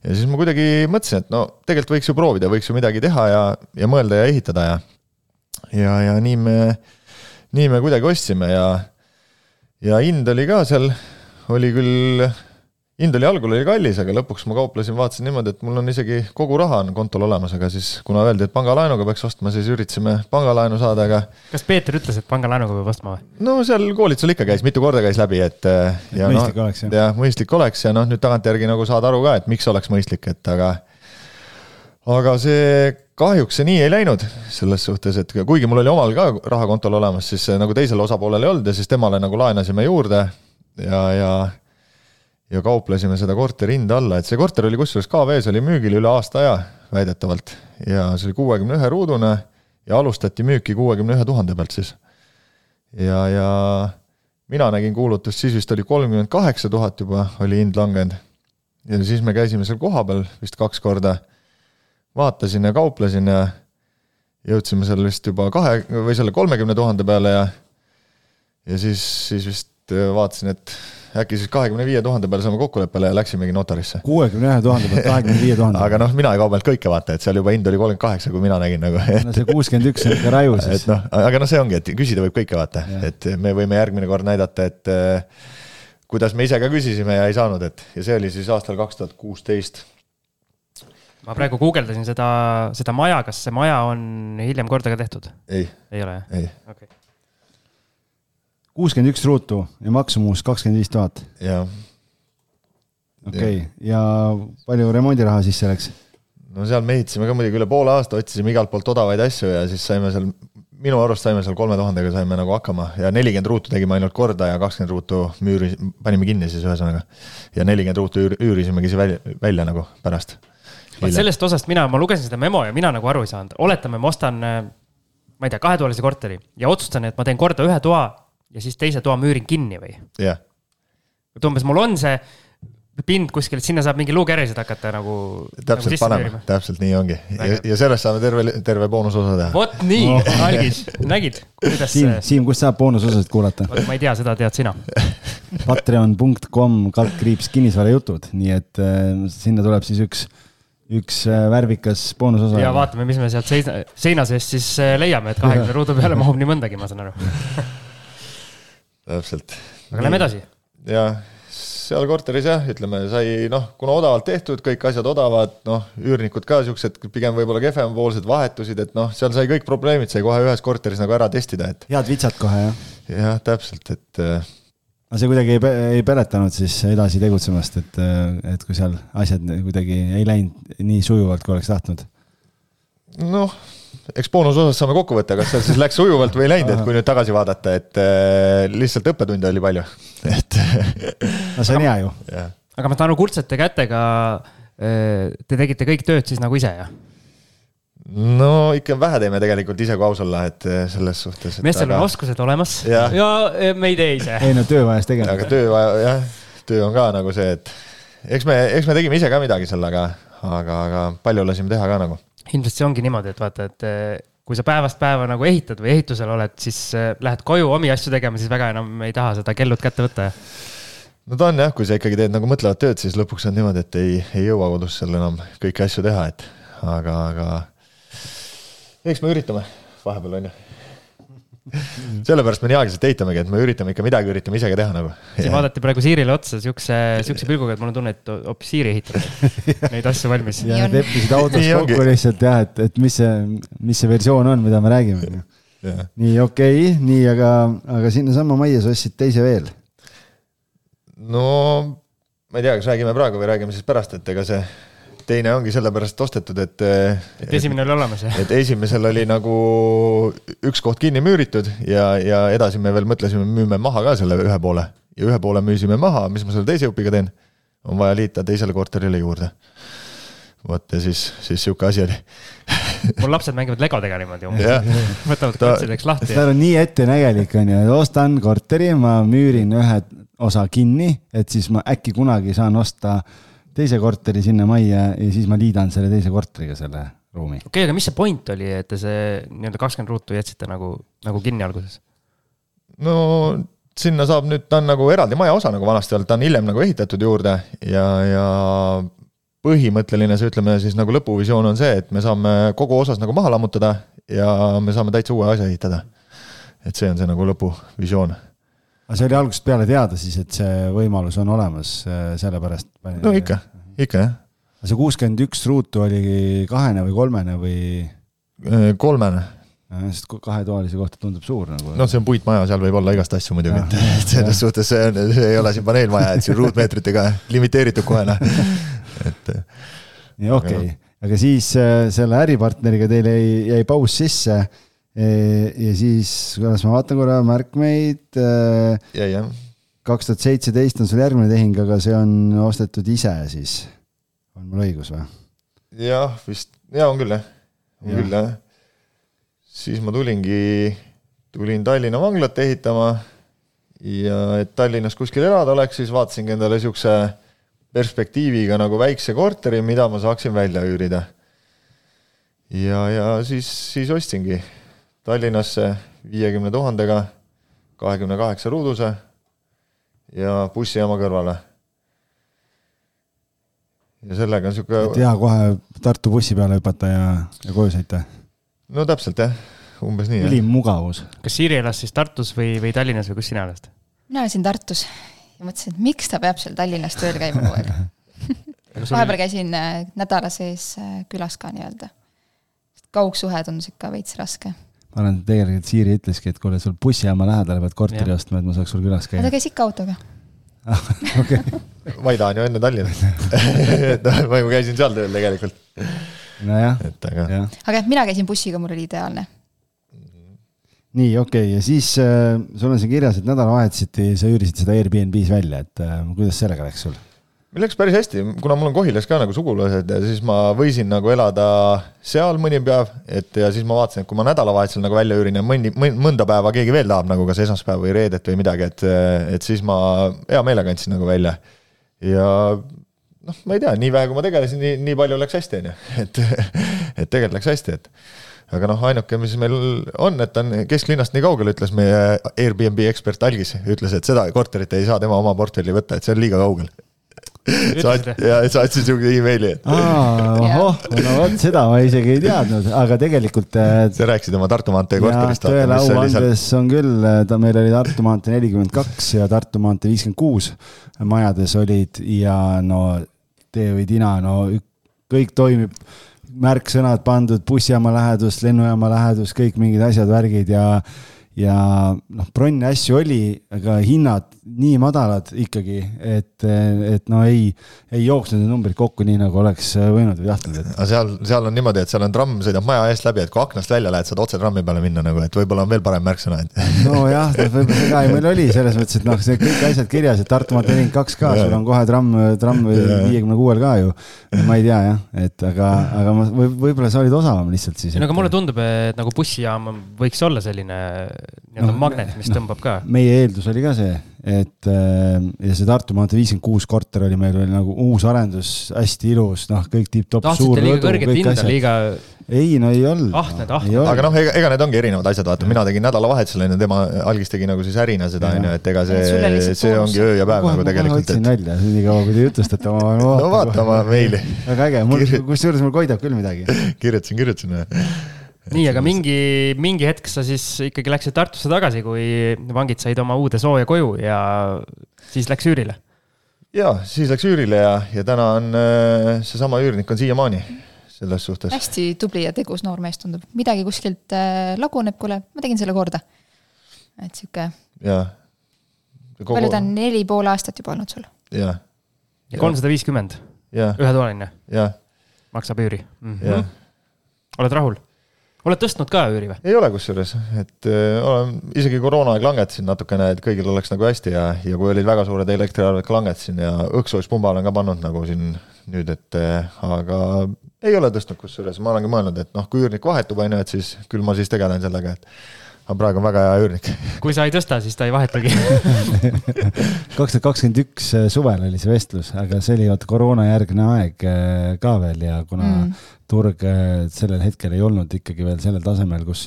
ja siis ma kuidagi mõtlesin, et no tegelikult võiks ju proovida, võiks ju midagi teha ja, ja mõelda ja ehitada ja ja, ja nii me, nii me kuidagi ostsime ja ja hind oli ka seal, oli küll hind oli algul oli kallis, aga lõpuks ma kauplesin, vaatasin niimoodi, et mul on isegi kogu raha on kontol olemas, aga siis kuna öeldi, et pangalaenuga peaks ostma, siis üritasime pangalaenu saada, aga. kas Peeter ütles, et pangalaenuga peab ostma või? no seal koolitusel ikka käis, mitu korda käis läbi, et. ja mõistlik no, oleks jah. jah, mõistlik oleks ja noh, nüüd tagantjärgi nagu saad aru ka, et miks oleks mõistlik, et aga. aga see kahjuks see nii ei läinud selles suhtes, et kuigi mul oli omal ka raha kontol olemas, siis nagu teisel osapoolel ei olnud ja siis temale nagu laenasime juurde ja, ja ja kauplesime seda korteri hinda alla, et see korter oli kusjuures KV-s oli müügil üle aasta aja väidetavalt ja see oli kuuekümne ühe ruudune ja alustati müüki kuuekümne ühe tuhande pealt siis. ja, ja mina nägin kuulutust, siis vist oli kolmkümmend kaheksa tuhat juba oli hind langenud. ja siis me käisime seal kohapeal vist kaks korda, vaatasin ja kauplesin ja jõudsime seal vist juba kahe või selle kolmekümne tuhande peale ja ja siis, siis vist vaatasin, et äkki siis kahekümne viie tuhande peale saame kokkuleppele ja läksimegi notarisse. kuuekümne ühe tuhande pealt kahekümne viie tuhande. aga noh, mina ei kaubelnud kõike vaata, et seal juba hind oli kolmkümmend kaheksa, kui mina nägin nagu et.... no see kuuskümmend üks on ikka raju siis. et noh, aga noh, see ongi, et küsida võib kõike vaata, et me võime järgmine kord näidata, et äh, kuidas me ise ka küsisime ja ei saanud, et ja see oli siis aastal kaks tuhat kuusteist ma praegu guugeldasin seda, seda maja, kas see maja on hiljem korda ka tehtud? ei. ei ole jah? ei okay kuuskümmend üks ruutu ja maksumus kakskümmend viis tuhat. jah. okei okay., ja palju remondiraha sisse läks? no seal me ehitasime ka muidugi üle poole aasta, otsisime igalt poolt odavaid asju ja siis saime seal, minu arust saime seal kolme tuhandega saime nagu hakkama ja nelikümmend ruutu tegime ainult korda ja kakskümmend ruutu müüri, panime kinni siis ühesõnaga. ja nelikümmend ruutu üür, üürisimegi siis välja, välja nagu pärast. sellest osast mina, ma lugesin seda memo ja mina nagu aru ei saanud, oletame, ma ostan, ma ei tea, kahetoalise korteri ja otsustan, et ma teen korda ühe toa ja siis teise toa müürin kinni või? jah yeah.. et umbes mul on see pind kuskil, et sinna saab mingi luukeresid hakata nagu. täpselt nagu paneme, täpselt nii ongi ja, ja sellest saame terve, terve boonusosa teha. vot nii no., algis, nägid, kuidas. Siim, Siim, kust saab boonusosasid kuulata? ma ei tea, seda tead sina Patreon.com kaldkriips kinnisvarajutud, nii et äh, sinna tuleb siis üks üks äh, värvikas boonusosa. ja vaatame, mis me sealt seina, seina seest siis äh, leiame, et kahekümne ruudu peale mahub nii mõndagi, ma saan aru täpselt. aga lähme edasi. jah, seal korteris jah, ütleme, sai noh, kuna odavalt tehtud, kõik asjad odavad, noh, üürnikud ka siuksed pigem võib-olla kehvemapoolsed vahetusid, et noh, seal sai kõik probleemid sai kohe ühes korteris nagu ära testida, et. head vitsad kohe, jah? jah, täpselt, et. Äh, aga see kuidagi ei, ei peletanud siis edasi tegutsemast, et, äh, et kui seal asjad kuidagi ei läinud nii sujuvalt, kui oleks tahtnud? noh eks boonusosas saame kokku võtta, kas seal siis läks sujuvalt või ei läinud, et kui nüüd tagasi vaadata, et äh, lihtsalt õppetunde oli palju, et no see on hea ju. aga ma saan aru, kurdsete kätega äh, te tegite kõik tööd siis nagu ise, jah? no ikka vähe teeme tegelikult ise, kui aus olla, et äh, selles suhtes. meestel aga... on oskused olemas ja, ja me ei tee ise. ei no töö vajas tegema. aga töö vaja, jah, töö on ka nagu see, et eks me, eks me tegime ise ka midagi seal, aga, aga, aga palju lasime teha ka nagu ilmselt see ongi niimoodi, et vaata, et eh, kui sa päevast päeva nagu ehitad või ehitusel oled, siis eh, lähed koju omi asju tegema, siis väga enam ei taha seda kellut kätte võtta. no ta on jah, kui sa ikkagi teed nagu mõtlevat tööd, siis lõpuks on niimoodi, et ei, ei jõua kodus seal enam kõiki asju teha, et aga, aga eks me üritame vahepeal on ju sellepärast me nii aeglaselt ehitamegi, et me üritame ikka midagi, üritame ise ka teha nagu. siin vaadati praegu Siirile otsa siukse, siukse pilguga, et mul on tunne, et hoopis Siiri ehitab neid asju valmis. ja nad leppisid autos kokku lihtsalt jah, et, et mis see, mis see versioon on, mida me räägime. nii, okei okay,, nii, aga, aga sinnasamma majja sa ostsid teise veel. no ma ei tea, kas räägime praegu või räägime siis pärast, et ega see teine ongi sellepärast ostetud, et. et esimene oli olemas, jah? et esimesel oli nagu üks koht kinni müüritud ja, ja edasi me veel mõtlesime, müüme maha ka selle ühe poole ja ühe poole müüsime maha, mis ma selle teise jupiga teen? on vaja liita teisele korterile juurde. vot ja siis, siis sihuke asi oli mul lapsed mängivad legodega niimoodi umbes võtavad klotsideks lahti. ta on nii ettenägelik, on ju, ostan korteri, ma müürin ühe osa kinni, et siis ma äkki kunagi saan osta teise korteri sinna majja ja siis ma liidan selle teise korteriga selle ruumi. okei okay,, aga mis see point oli, et te see nii-öelda kakskümmend ruutu jätsite nagu, nagu kinni alguses? no sinna saab nüüd, ta on nagu eraldi maja osa nagu vanasti olnud, ta on hiljem nagu ehitatud juurde ja, ja põhimõtteline see, ütleme siis nagu lõpuvisioon on see, et me saame kogu osas nagu maha lammutada ja me saame täitsa uue asja ehitada. et see on see nagu lõpuvisioon. Aga see oli algusest peale teada siis, et see võimalus on olemas, äh, sellepärast? no ikka, ikka jah. see kuuskümmend üks ruutu oli kahene või kolmene või? Äh, kolmene sest kahetoalise kohta tundub suur nagu. noh, see on puitmaja, seal võib olla igast asju muidugi, et selles suhtes see on, see ei ole siin paneelmaja, et siin ruutmeetritega limiteeritud kohe noh, et. nii okei okay., aga siis äh, selle äripartneriga teil jäi, jäi paus sisse. Ja siis, kuidas ma vaatan korra märkmeid. Äh, jäi jah. kaks tuhat seitseteist on sul järgmine tehing, aga see on ostetud ise siis, on mul õigus või? jah, vist, jaa, on küll jah, on ja. küll jah siis ma tulingi, tulin Tallinna vanglat ehitama ja et Tallinnas kuskil elada oleks, siis vaatasingi endale niisuguse perspektiiviga nagu väikse korteri, mida ma saaksin välja üürida. ja, ja siis, siis ostsingi Tallinnasse viiekümne tuhandega, kahekümne kaheksa ruuduse ja bussijaama kõrvale. ja sellega on niisugune et hea kohe Tartu bussi peale hüpata ja, ja koju sõita no täpselt jah, umbes nii. ülim mugavus. kas Siiri elas siis Tartus või, või Tallinnas või kus sina elasid? mina elasin Tartus ja mõtlesin, et miks ta peab seal Tallinnas tööl käima kogu aeg vahepeal käisin äh, nädala sees äh, külas ka nii-öelda. kaugsuhe tundus ikka veits raske. Ma arvan, et tegelikult Siiri ütleski, et kuule, sul bussijaama lähedal pead korteri ja. ostma, et ma saaks sul külas käia. ta käis ikka autoga okei. Vaida on ju enne Tallinnas ma ju käisin seal tööl tegelikult nojah. et aga. aga et mina käisin bussiga, mul oli ideaalne. nii, okei okay., ja siis äh, sul on siin kirjas, et nädalavahetuseti sa üürisid seda Airbnb-s välja, et äh, kuidas sellega läks sul? Meil läks päris hästi, kuna mul on Kohilas ka nagu sugulased siis ma võisin nagu elada seal mõni päev, et ja siis ma vaatasin, et kui ma nädalavahetusel nagu välja üürin ja mõni, mõnda päeva keegi veel tahab nagu kas esmaspäev või reedet või midagi, et, et siis ma hea meelega andsin nagu välja. ja noh, ma ei tea, nii vähe, kui ma tegelesin, nii, nii palju läks hästi, on ju, et, et tegelikult läks hästi, et aga noh, ainuke, mis meil on, et on kesklinnast nii kaugel, ütles meie Airbnb ekspert Algis, ütles, et seda korterit ei saa tema oma portfelli võtta, et see on liiga kaugel saat-, ja saatsin sihuke emaili, ohoh, no vot seda ma isegi ei teadnud, aga tegelikult. Äh, sa rääkisid oma Tartu maantee korterist. tõele au andes on küll, ta meil oli Tartu maantee nelikümmend kaks ja Tartu maantee viiskümmend kuus majades olid ja no tee või tina, no kõik toimib, märksõnad pandud, bussijaama lähedus, lennujaama lähedus, kõik mingid asjad, värgid ja ja noh, bronne asju oli, aga hinnad nii madalad ikkagi, et, et no ei, ei jooksnud need numbrid kokku nii, nagu oleks võinud või tahtnud, et. aga seal, seal on niimoodi, et seal on tramm sõidab maja eest läbi, et kui aknast välja lähed, saad otse trammi peale minna nagu, et võib-olla on veel parem märksõna, et. nojah, võib-olla see ka meil oli selles mõttes, et noh, see kõik asjad kirjas, et Tartu maantee nelikümmend kaks ka, sul on kohe tramm, tramm viiekümne kuuel ka ju. ma ei tea jah, et aga, aga ma võib, võib-olla sa olid osavam lihtsalt siis. no aga mulle tundub, et nagu bussijaam võiks olla selline nii-öelda no, magnet, mis no, tõmbab ka. meie eeldus oli ka see et äh, ja see Tartu maantee viiskümmend kuus korter oli meil veel nagu uus arendus, hästi ilus, noh, kõik tipp-topp. tahtsite liiga kõrget hinda, liiga. ei, no ei olnud. ahned, ahned. aga noh, ega, ega need ongi erinevad asjad, vaata, mina tegin nädalavahetusel onju, tema algis tegi nagu siis ärina seda onju, et ega see, see ongi öö ja päev nagu tegelikult. otsin välja, nii kaua kui te jutustate omavahel. no vaata oma meili. väga äge, mul, kusjuures mul koidab küll midagi. kirjutasin, kirjutasin nii, aga mingi, mingi hetk sa siis ikkagi läksid Tartusse tagasi, kui vangid said oma uude sooja koju ja siis läks üürile? ja, siis läks üürile ja, ja täna on äh, seesama üürnik on siiamaani selles suhtes. hästi tubli ja tegus noor mees tundub, midagi kuskilt äh, laguneb, kuule, ma tegin selle korda. et sihuke. Kogu... palju ta on, neli pool aastat juba olnud sul? jah. kolmsada viiskümmend? ühetoaline? maksab üüri mm? -hmm. oled rahul? Oled tõstnud ka üüri või? ei ole kusjuures, et äh, olen isegi koroonaaeg langetasin natukene, et kõigil oleks nagu hästi ja, ja kui olid väga suured elektriarved langetasin ja õhksoojuspumba olen ka pannud nagu siin nüüd, et äh, aga ei ole tõstnud kusjuures, ma olengi mõelnud, et noh, kui üürnik vahetub, on ju, et siis küll ma siis tegelen sellega, et aga praegu on väga hea üürnik. kui sa ei tõsta, siis ta ei vahetugi kaks tuhat kakskümmend üks äh, suvel oli see vestlus, aga see oli vaata koroonajärgne aeg ka veel ja kuna mm turg äh, sellel hetkel ei olnud ikkagi veel sellel tasemel, kus,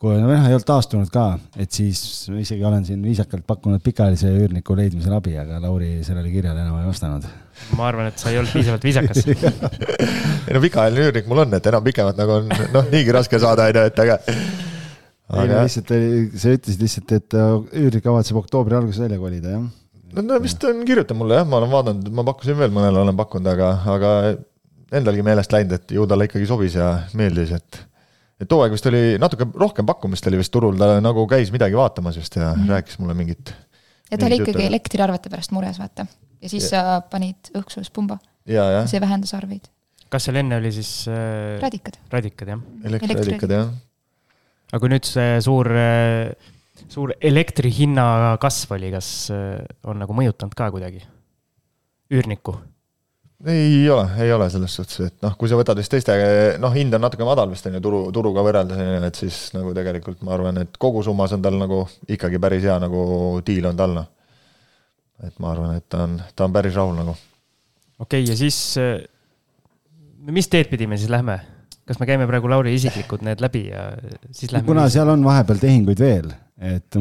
kui noh, ei olnud taastunud ka, et siis isegi olen siin viisakalt pakkunud pikaajalise üürniku leidmisel abi, aga Lauri sellele kirjale enam ei vastanud. ma arvan, et sa ei olnud piisavalt viisakas ei no pikaajaline üürnik mul on, et enam pikemat nagu on noh, niigi raske saada, on ju, et aga. Ei no lihtsalt oli, sa ütlesid lihtsalt, et äh, üürnik kavatseb oktoobri alguses välja kolida, jah? no ta vist on kirjutanud mulle jah, ma olen vaadanud, ma pakkusin veel mõnele, olen pakkunud, aga, aga endalgi meelest läinud, et ju talle ikkagi sobis ja meeldis, et et too aeg vist oli natuke rohkem pakkumist oli vist turul, ta nagu käis midagi vaatamas vist ja mm -hmm. rääkis mulle mingit. ja ta oli ikkagi juttu. elektriarvete pärast mures, vaata. ja siis ja. sa panid õhksoojuspumba. see vähendas arveid. kas seal enne oli siis äh,? radikad. radikad, jah. elektriradikad, jah. Aga kui nüüd see suur äh, suur elektri hinna kasv oli, kas äh, on nagu mõjutanud ka kuidagi üürnikku? ei ole, ei ole selles suhtes, et noh, kui sa võtad vist teiste, noh, hind on natuke madal vist on ju turu, turuga võrreldes on ju, et siis nagu tegelikult ma arvan, et kogusummas on tal nagu ikkagi päris hea nagu diil on tal noh. et ma arvan, et ta on, ta on päris rahul nagu. okei okay,, ja siis, mis teed pidi me siis lähme? Kas me käime praegu Lauri isiklikud need läbi ja siis lähme? kuna seal on vahepeal tehinguid veel, et,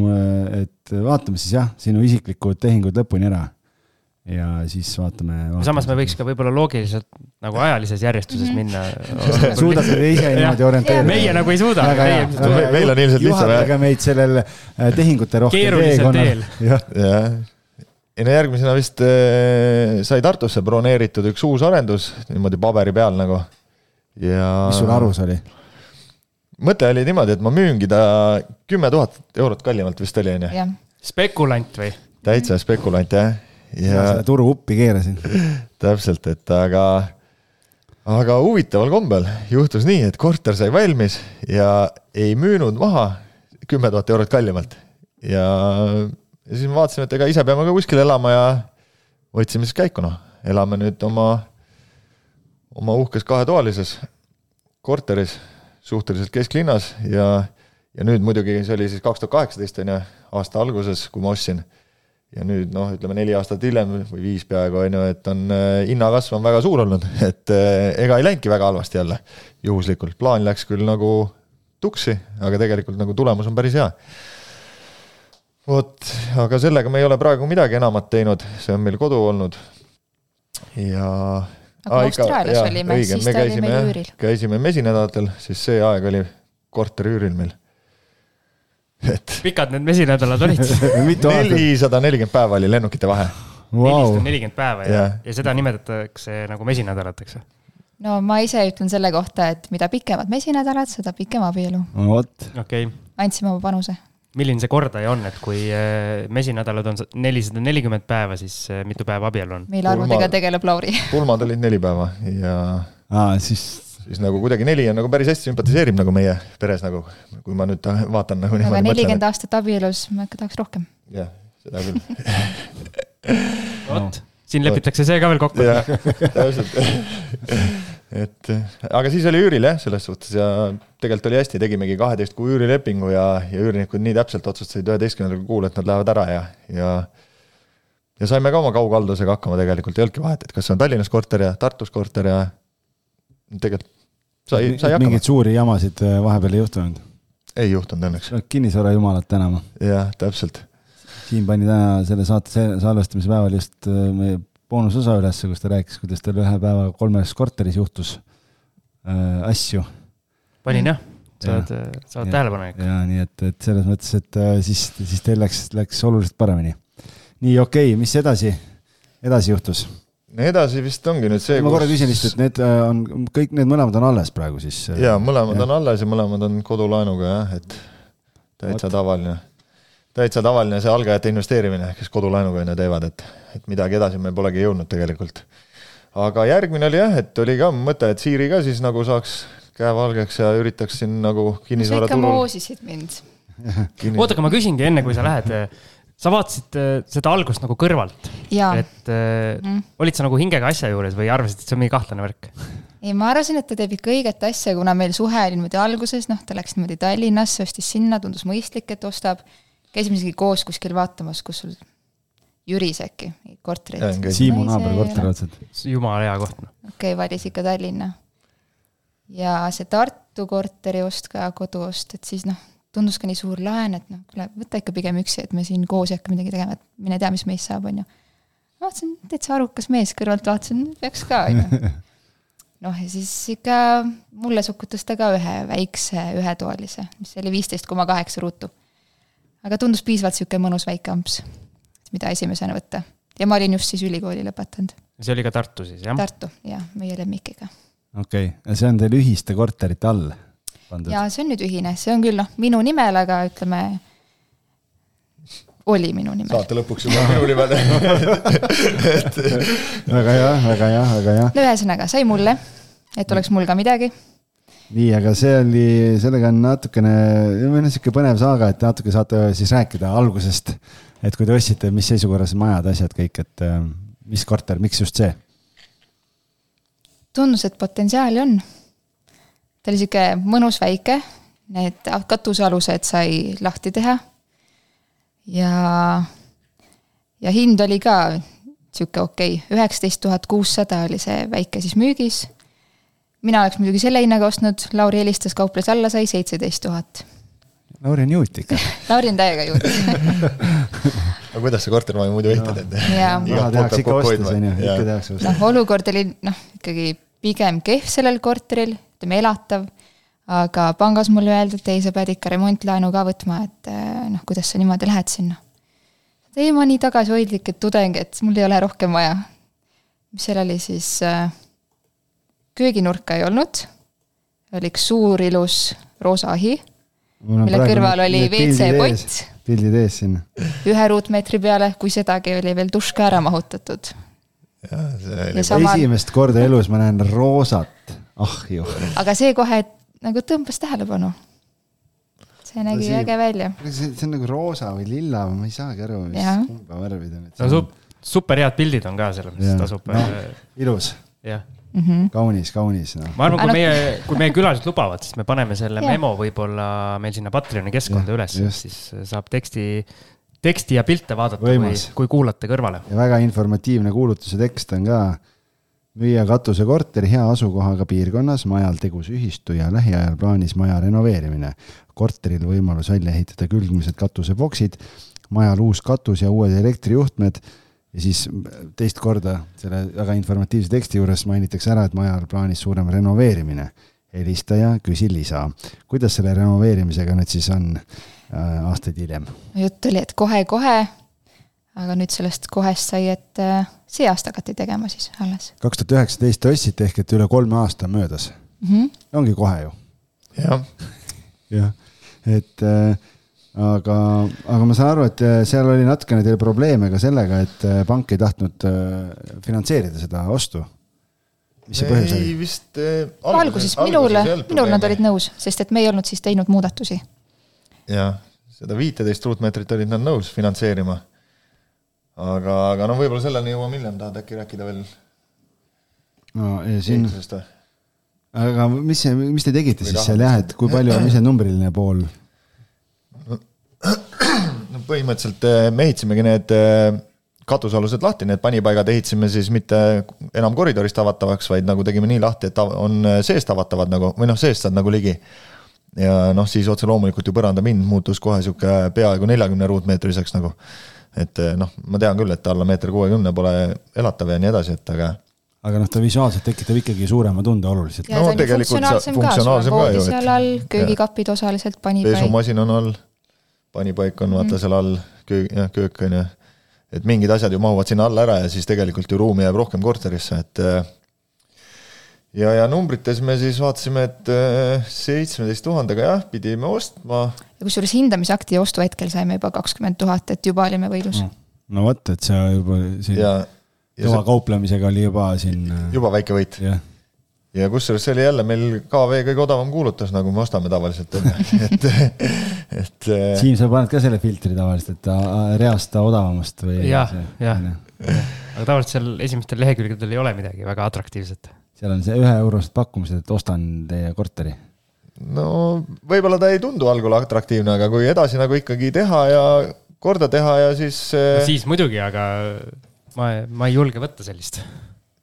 et vaatame siis jah, sinu isiklikud tehingud lõpuni ära ja siis vaatame, vaatame. samas me võiks ka võib-olla loogiliselt nagu ajalises järjestuses -hmm. minna suudate te ise niimoodi orienteerida? meie nagu ei suuda. meil on ilmselt lihtsam. juhatage meid sellel äh, tehingute rohkem keerulisel teel. jah. ei no järgmisena vist äh, sai Tartusse broneeritud üks uus arendus niimoodi paberi peal nagu ja. mis sul arus oli? mõte oli niimoodi, et ma müüngi ta kümme tuhat eurot kallimalt vist oli, onju. spekulant või? täitsa spekulant jah ja selle turu uppi keerasin. täpselt, et aga, aga huvitaval kombel juhtus nii, et korter sai valmis ja ei müünud maha kümme tuhat eurot kallimalt. ja, ja siis me vaatasime, et ega ise peame ka kuskil elama ja võtsime siis käiku, noh, elame nüüd oma, oma uhkes kahetoalises korteris suhteliselt kesklinnas ja, ja nüüd muidugi see oli siis kaks tuhat kaheksateist, on ju, aasta alguses, kui ma ostsin. Ja nüüd noh, ütleme neli aastat hiljem või viis peaaegu on ju, et on äh, hinnakasv on väga suur olnud, et äh, ega ei läinudki väga halvasti jälle juhuslikult, plaan läks küll nagu tuksi, aga tegelikult nagu tulemus on päris hea. vot, aga sellega me ei ole praegu midagi enamat teinud, see on meil kodu olnud. Ja aga ah, Austraalias ikka, olime, siis ta oli meil üüril. käisime mesinädalatel, siis see aeg oli korteri üüril meil et. pikad need mesinädalad olid nelisada nelikümmend päeva oli lennukite vahe wow.. nelisada nelikümmend päeva ja, ja seda nimetatakse nagu mesinädalateks või? no ma ise ütlen selle kohta, et mida pikemad mesinädalad, seda pikem abielu. vot. okei okay.. andsime oma panuse. Milline see kordaja on, et kui äh, mesinädalad on nelisada nelikümmend päeva, siis äh, mitu päeva abielu on? mille arvudega tegeleb Lauri pulmad olid neli päeva ja. aa, siis siis nagu kuidagi neli on nagu päris hästi sümpatiseerib nagu meie peres nagu, kui ma nüüd vaatan nagu aga nelikümmend aastat abielus, ma ikka tahaks rohkem. jah, seda küll vot, siin lepitakse see ka veel kokku. jah, täpselt et aga siis oli üüril jah, selles suhtes ja tegelikult oli hästi, tegimegi kaheteist kuu üürilepingu ja, ja üürnikud nii täpselt otsustasid üheteistkümnendal kuul, et nad lähevad ära ja, ja ja saime ka oma kaughaldusega hakkama tegelikult, ei olnudki vahet, et kas on Tallinnas korter ja Tartus korter ja tegelikult sai, sai hakkama. mingeid suuri jamasid äh, vahepeal ei juhtunud? ei juhtunud õnneks. kinnisvara jumalat tänama. jah, täpselt. Siim pani täna selle saate salvestamise päeval just äh, meie boonusosa ülesse, kus ta rääkis, kuidas tal ühe päeva kolmes korteris juhtus äh, asju. panin jah, sa oled, sa oled tähelepanelik. ja nii et, et selles mõttes, et äh, siis, siis teil läks, läks oluliselt paremini. nii, okei okay,, mis edasi, edasi juhtus? edasi vist ongi nüüd see. ma korra küsin lihtsalt, et need äh, on, kõik need mõlemad on alles praegu siis? Äh, jaa, mõlemad ja. on alles ja mõlemad on kodulaenuga jah, et täitsa What? tavaline. Täitsa tavaline see algajate investeerimine, kes kodulaenuga on ju teevad, et, et midagi edasi me polegi jõudnud tegelikult. aga järgmine oli jah, et oli ka mõte, et Siiri ka siis nagu saaks käe valgeks ja üritaks siin nagu kinnisvara turul. sa ikka moosisid mind. oota, aga ma küsingi enne, kui sa lähed sa vaatasid äh, seda algust nagu kõrvalt. et äh, mm. olid sa nagu hingega asja juures või arvasid, et see on mingi kahtlane värk? ei, ma arvasin, et ta teeb ikka õiget asja, kuna meil suhe oli niimoodi alguses, noh, ta läks niimoodi Tallinnasse, ostis sinna, tundus mõistlik, et ostab. Käisime isegi koos kuskil vaatamas, kus sul Jüris äkki, korterit. Siimu naaberkorter otseselt. jumala hea koht. Noh. okei okay,, valis ikka Tallinna. ja see Tartu korteri ost ka, koduost, et siis noh tundus ka nii suur laen, et noh, kuule, võta ikka pigem üksi, et me siin koos ei hakka midagi tegema, et mine tea, mis meist saab, on ju. vaatasin, täitsa arukas mees, kõrvalt vaatasin, peaks ka, on ju. noh, ja siis ikka mulle sukutas ta ka ühe väikse ühetoalise, mis oli viisteist koma kaheksa ruutu. Aga tundus piisavalt niisugune mõnus väike amps, mida esimesena võtta. ja ma olin just siis ülikooli lõpetanud. see oli ka Tartu siis, jah? Tartu, jah, meie lemmikiga. okei okay., see on teil ühiste korterite all pandud? jaa, see on nüüd ühine, see on küll noh, minu nimel, aga ütleme, oli minu nimel. saate lõpuks juba minu nimel et... väga hea, väga hea, väga hea. no ühesõnaga, sai mulle, et oleks mul ka midagi. Nii, aga see oli, sellega on natukene, või noh, sihuke põnev saaga, et natuke saate siis rääkida algusest. et kui te ostsite, mis seisukorras majad, asjad kõik, et äh, mis korter, miks just see? tundus, et potentsiaali on ta oli sihuke mõnus väike, need katusealused sai lahti teha. ja, ja hind oli ka sihuke okei okay., üheksateist tuhat kuussada oli see väike siis müügis. Mina oleks muidugi selle hinnaga ostnud, Lauri helistas, kauples alla, sai seitseteist tuhat. Lauri on juut ikka Lauri on täiega juut aga kuidas sa kortermaja muidu ehitad, et? raha tehakse ikka ostes, on ju, ikka tehakse ostes. noh, olukord oli noh, ikkagi pigem kehv sellel korteril, ütleme elatav, aga pangas mulle öeldi, et ei, sa pead ikka remontlaenu ka võtma, et eh, noh, kuidas sa niimoodi lähed sinna. ei, ma nii tagasihoidlik, et tudeng, et mul ei ole rohkem vaja. mis seal oli siis äh,, kööginurka ei olnud, oli üks suur ilus roosa ahi, mille kõrval oli WC-pott. pildid ees siin. ühe ruutmeetri peale, kui sedagi, oli veel dušš ka ära mahutatud Oli... Sama... esimest korda elus ma näen roosat, ah ju. aga see kohe nagu tõmbas tähelepanu. see nägi see, äge välja. see, see on nagu roosa või lilla, ma ei saagi aru, mis kumba värvid on. no su super head pildid on ka selles mõttes, tasub no,. ilus. jah mm -hmm. kaunis, kaunis no.. ma arvan, kui meie, kui meie külalised lubavad, siis me paneme selle yeah. memo võib-olla meil sinna Patreoni keskkonda yeah, üles, siis saab teksti teksti ja pilte vaadata, kui, kui kuulate kõrvale. ja väga informatiivne kuulutuse tekst on ka. müüa katusekorter hea asukohaga piirkonnas, majal tegus ühistu ja lähiajal plaanis maja renoveerimine. korteril võimalus välja ehitada külgmised katuseboksid, majal uus katus ja uued elektrijuhtmed ja siis teist korda selle väga informatiivse teksti juures mainitakse ära, et majal plaanis suurem renoveerimine. helistaja, küsi lisa. kuidas selle renoveerimisega nüüd siis on? Äh, aastaid hiljem. jutt oli, et kohe-kohe, aga nüüd sellest kohest sai, et äh, see aasta hakati tegema siis alles. kaks tuhat üheksateist ostsite ehk et üle kolme aasta möödas mm. -hmm. ongi kohe ju. jah. jah, et äh, aga, aga ma saan aru, et äh, seal oli natukene teil probleeme ka sellega, et pank ei tahtnud finantseerida seda ostu. mis see põhjus oli? vist äh,. alguses minule, minul nad olid nõus, sest et me ei olnud siis teinud muudatusi jah, seda viiteist ruutmeetrit olid nad nõus finantseerima. aga, aga noh, võib-olla selleni jõuame hiljem, tahad äkki rääkida veel? no ja siin, aga mis mis te tegite Või siis seal jah, et kui palju, mis see numbriline pool? No põhimõtteliselt eh, me ehitasimegi need eh, katusealused lahti, need panipaigad ehitasime siis mitte enam koridorist avatavaks, vaid nagu tegime nii lahti, et on eh, seest avatavad nagu, või noh, seest saad nagu ligi ja noh, siis otse loomulikult ju põrandapind muutus kohe sihuke peaaegu neljakümne ruutmeetriseks nagu. et noh, ma tean küll, et alla meeter kuuekümne pole elatav ja nii edasi, et aga. aga noh, ta visuaalselt tekitab ikkagi suurema tunde oluliselt. no tegelikult funktsionaalsem, funktsionaalsem ka, ka ju. seal all, köögikapid osaliselt, panipaik. pesumasin on all, panipaik on vaata mm. seal all, köök, jah, köök on ju. et mingid asjad ju mahuvad sinna alla ära ja siis tegelikult ju ruumi jääb rohkem korterisse, et eh, ja, ja numbrites me siis vaatasime, et äh, seitsmeteist tuhandega jah, pidime ostma. ja kusjuures hindamisakti ostuhetkel saime juba kakskümmend tuhat, et juba olime võidus no,. no vot, et see juba siin kõva see... kauplemisega oli juba siin. Äh, juba väike võit. ja, ja kusjuures see oli jälle meil KV kõige odavam kuulutus, nagu me ostame tavaliselt, et, et. Äh, Siim, sa paned ka selle filtri tavaliselt, et reasta odavamast või? jah, jah, aga tavaliselt seal esimestel lehekülgedel ei ole midagi väga atraktiivset seal on see üheeurosed pakkumised, et ostan teie korteri. no võib-olla ta ei tundu algul atraktiivne, aga kui edasi nagu ikkagi teha ja korda teha ja siis no,. siis muidugi, aga ma, ma ei julge võtta sellist.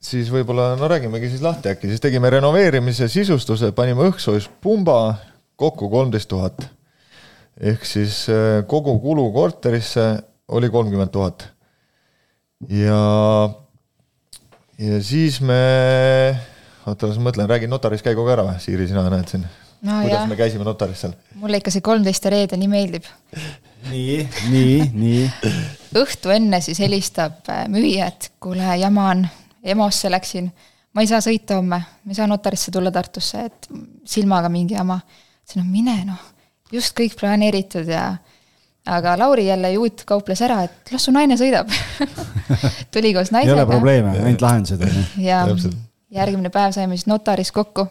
Siis võib-olla, no räägimegi siis lahti äkki, siis tegime renoveerimise, sisustuse, panime õhksoojuspumba, kokku kolmteist tuhat. ehk siis äh, kogu kulu korterisse oli kolmkümmend tuhat. ja, ja siis me, oota, las ma mõtlen, räägin notaris käiguga ära või, Siiri, sina näed siin no kuidas jah me, käisime notaris seal? mulle ikka see kolmteist ja reede nii meeldib. nii, nii, nii. õhtu enne siis helistab äh, müüja, et kuule, jama on, EMO-sse läksin, ma ei saa sõita homme, ma ei saa notarisse tulla Tartusse, et silmaga mingi jama. ütlesin, no mine noh, just kõik planeeritud ja aga Lauri jälle juut kauples ära, et las su naine sõidab. tuli koos ei ole naisega probleeme, ainult lahendused on ju. ja järgmine päev saime siis notaris kokku.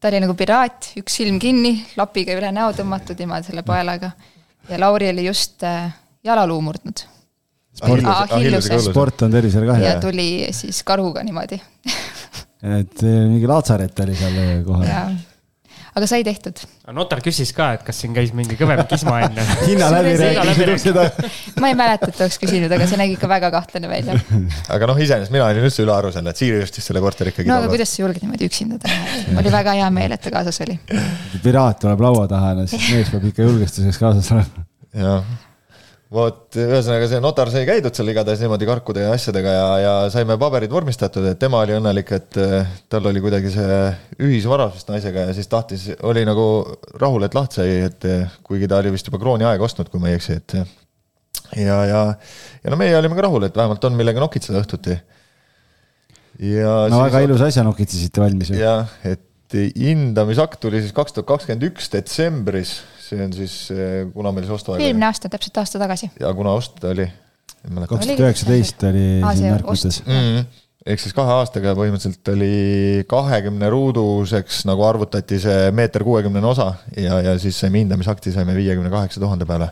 ta oli nagu piraat, üks silm kinni, lapiga üle näo tõmmatud niimoodi selle paelaga. ja Lauri oli just äh, jalaluu Ahilluse. õllus. sport on tervisele kahju ja. tuli siis karuga niimoodi et eh, mingi laatsaret oli seal kohal. ja aga sai tehtud. notar küsis ka, et kas siin käis mingi kõvem kisma enne. hinna läbi Hinna läbi seda. ma ei mäleta, et oleks küsinud, aga see nägi ikka väga kahtlane välja. aga noh, iseenesest mina olin üldse ülearu selle, et Siiri ostis selle korteri ikkagi no aga kuidas sa julged niimoodi üksinda teha, oli väga hea meel, et ta kaasas oli. piraat tuleb laua taha, no siis mees peab ikka julgestuseks kaasas olema. jah, vot ühesõnaga see notar sai käidud seal igatahes niimoodi karkude ja asjadega ja, ja saime paberid vormistatud, et tema oli õnnelik, et eh, tal oli kuidagi see ühisvara vist naisega ja siis tahtis, oli nagu rahul, et lahti sai, et eh, kuigi ta oli vist juba krooni aega ostnud, kui ma ei eksi, et eh, ja, ja, ja no meie olime ka rahul, et vähemalt on millega nokitseda õhtuti. ja no väga ilus asja nokitsesite valmis ju. jah, et hindamisakt tuli siis kaks tuhat kakskümmend üks detsembris, see on siis, kuna meil see ostuaeg oli eelmine aasta, täpselt aasta tagasi. ja kuna osta oli, kaks tuhat üheksateist oli siin ost- märkmetes. mm,. ehk siis kahe aastaga põhimõtteliselt oli kahekümne ruuduseks nagu arvutati see meeter kuuekümnene osa ja, ja siis saime hindamisakti saime viiekümne kaheksa tuhande peale.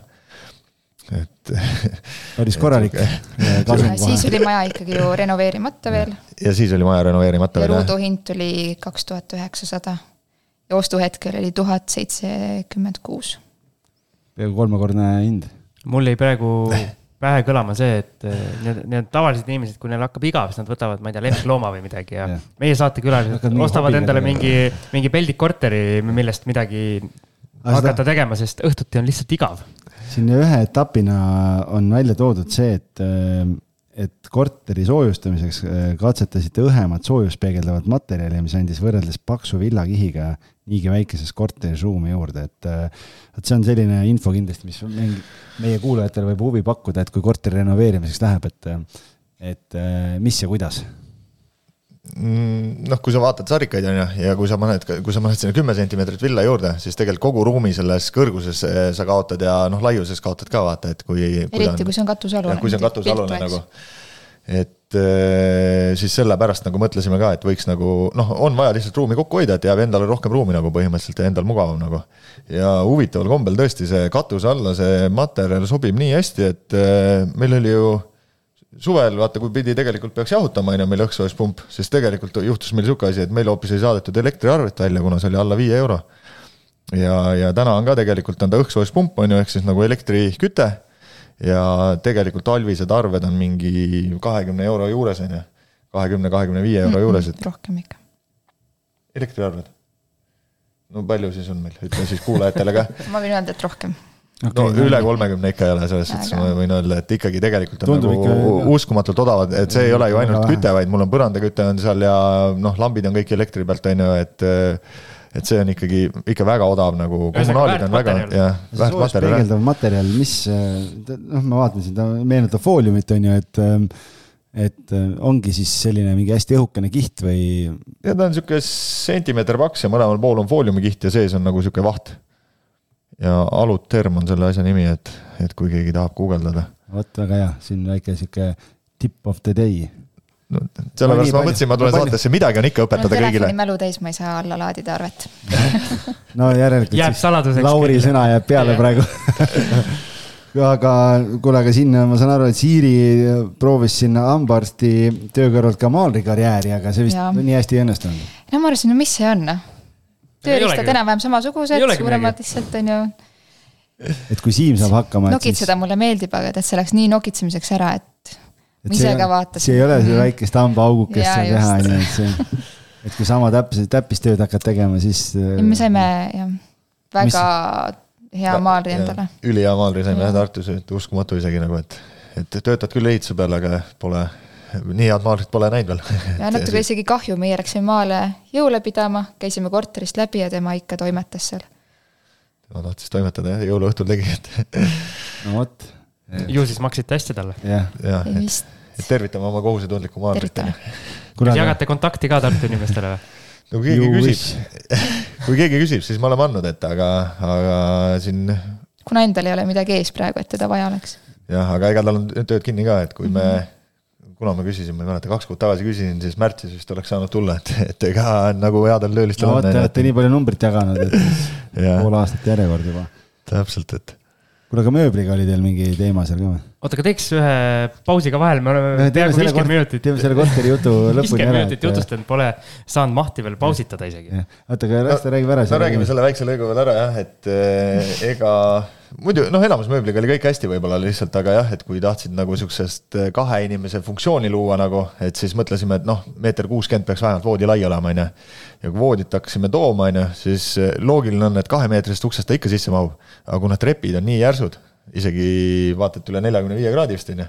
et päris korralik kasum siis oli maja ikkagi ju renoveerimata veel ja siis oli maja renoveerimata ja veel jah. ruuduhind tuli kaks tuhat üheksasada ja ostuhetkel oli tuhat seitsekümmend kuus. peaaegu kolmekordne hind. mul jäi praegu pähe kõlama see, et eh, need, need tavalised inimesed, kui neil hakkab igav, siis nad võtavad, ma ei tea, lemmiklooma või midagi ja Jah. meie saatekülalised ostavad endale mingi, mingi peldikkorteri, millest midagi Aga seda- hakata tegema, sest õhtuti on lihtsalt igav. siin ühe etapina on välja toodud see, et, et korteri soojustamiseks äh, katsetasite õhemat soojust peegeldavat materjali, mis andis võrreldes paksu villakihiga niigi väikeses korteris ruumi juurde, et äh, vot see on selline info kindlasti, mis mingi, meie kuulajatele võib huvi pakkuda, et kui korteri renoveerimiseks läheb, et et äh, mis ja kuidas. Mm, noh, kui sa vaatad sarikaid on ju, ja kui sa paned, kui sa paned sinna kümme sentimeetrit villa juurde, siis tegelikult kogu ruumi selles kõrguses sa kaotad ja noh, laiuses kaotad ka vaata, et kui. eriti kui see on katusealune. kui see on katusealune nagu. Et eh, siis sellepärast nagu mõtlesime ka, et võiks nagu noh, on vaja lihtsalt ruumi kokku hoida, et jääb endale rohkem ruumi nagu põhimõtteliselt ja endal mugavam nagu. ja huvitaval kombel tõesti see katuse alla see materjal sobib nii hästi, et eh, meil oli ju suvel vaata, kui pidi tegelikult peaks jahutama, on ju, meil õhksoojuspump, siis tegelikult juhtus meil niisugune asi, et meil hoopis ei saadetud elektriarvet välja, kuna see oli alla viie euro. ja, ja täna on ka tegelikult on ta õhksoojuspump, on ju, ehk siis nagu elektriküte ja tegelikult talvised arved on mingi kahekümne euro juures, on ju. kahekümne, kahekümne viie euro juures, et rohkem ikka. elektriarved. no palju siis on meil, ütle siis kuulajatele ka. ma võin öelda, et rohkem. no üle kolmekümne ikka ei ole, selles suhtes ma võin öelda, et ikkagi tegelikult on Tundub nagu ikka- uskumatult odavad, et see ei ole ju ainult küte, vaid mul on põrandaküte on seal ja noh, lambid on kõik elektri pealt, on ju, et et see on ikkagi, ikka väga odav nagu, kommunaalid on väga, jah, väärtmaterjal, peegeldav materjal, mis, noh, ma vaatan siin, ta meenutab fooliumit, on ju, et et äh, ongi siis selline mingi hästi õhukene kiht või ja ta on niisugune sentimeeter paks ja mõlemal pool on fooliumikiht ja sees on nagu niisugune vaht. ja aluterm on selle asja nimi, et, et kui keegi tahab guugeldada. vot väga hea, siin väike sihuke tip of the day. No sellepärast ma mõtlesin, ma tulen no saatesse, midagi on ikka õpetada kõigile telefoni. mälu täis, ma ei saa alla laadida arvet. no järelikult Jääb saladuseks Lauri küll. sõna jääb peale praegu. aga kuule, aga siin ma saan aru, et Siiri proovis sinna hambaarsti töö kõrvalt ka maalrikarjääri, aga see vist Jaa. nii hästi ei õnnestunud. no ma arvasin, no mis see on, noh. Tööriistad enam-vähem samasugused suuremad lihtsalt on ju. et kui Siim saab hakkama. nokitseda mulle meeldib, aga tead, see läks nii nokitsemiseks ära, et ma ise ka vaatasin. see ei ole see väikest hambaaugukest seal teha, on ju, et see, et kui sama täpselt täppistööd hakkad tegema, siis. me saime jah, väga hea maalri endale. ülihea maalri saime jah Tartus, et uskumatu isegi nagu, et, et töötad küll ehituse peal, aga pole, nii head maalrit pole näinud veel. ja natuke isegi kahju, meie läksime maale jõule pidama, käisime korterist läbi ja tema ikka toimetas seal. tema tahtis toimetada jah, jõuluõhtul tegi, et no vot, ju siis maksite hästi talle. jah. jah, et, et tervitame oma kohusetundlikku tervitame. kas jagate kontakti ka Tartu inimestele või? no kui keegi küsib, kui keegi küsib, siis me oleme andnud ette, aga, aga siin kuna endal ei ole midagi ees praegu, et teda vaja oleks. jah, aga ega tal on tööd kinni ka, et kui me, kuna me küsisime, ma ei mäleta, kaks kuud tagasi küsisin, siis märtsis vist oleks saanud tulla, et, et ega nagu headel töölistel no te olete nii palju numbrit jaganud, et pool aastat järjekord juba. täpselt, et kuule, aga mööbliga oli teil mingi teema seal ka või? oota, aga teeks ühe pausi ka vahele, me oleme teeme peaaegu viiskümmend minutit. teeme selle korteri jutu lõpuni viiskümmend ära, minutit et- jutustanud, pole saanud mahti veel pausitada isegi. oota, aga las ta räägib ära. no räägime selle väikse lõigu veel ära jah, et eh, ega muidu noh, elamusmööbliga oli kõik hästi võib-olla lihtsalt, aga jah, et kui tahtsid nagu siuksest eh, kahe inimese funktsiooni luua nagu, et siis mõtlesime, et noh, meeter kuuskümmend peaks vähemalt voodi lai olema, onju. Ja kui voodit hakkasime tooma, onju, siis eh, loogiline on, et kahemeetrisest uksest ta ikka sisse mahub. aga kuna trepid on nii järsud, isegi vaata, et üle neljakümne viie kraadi vist onju,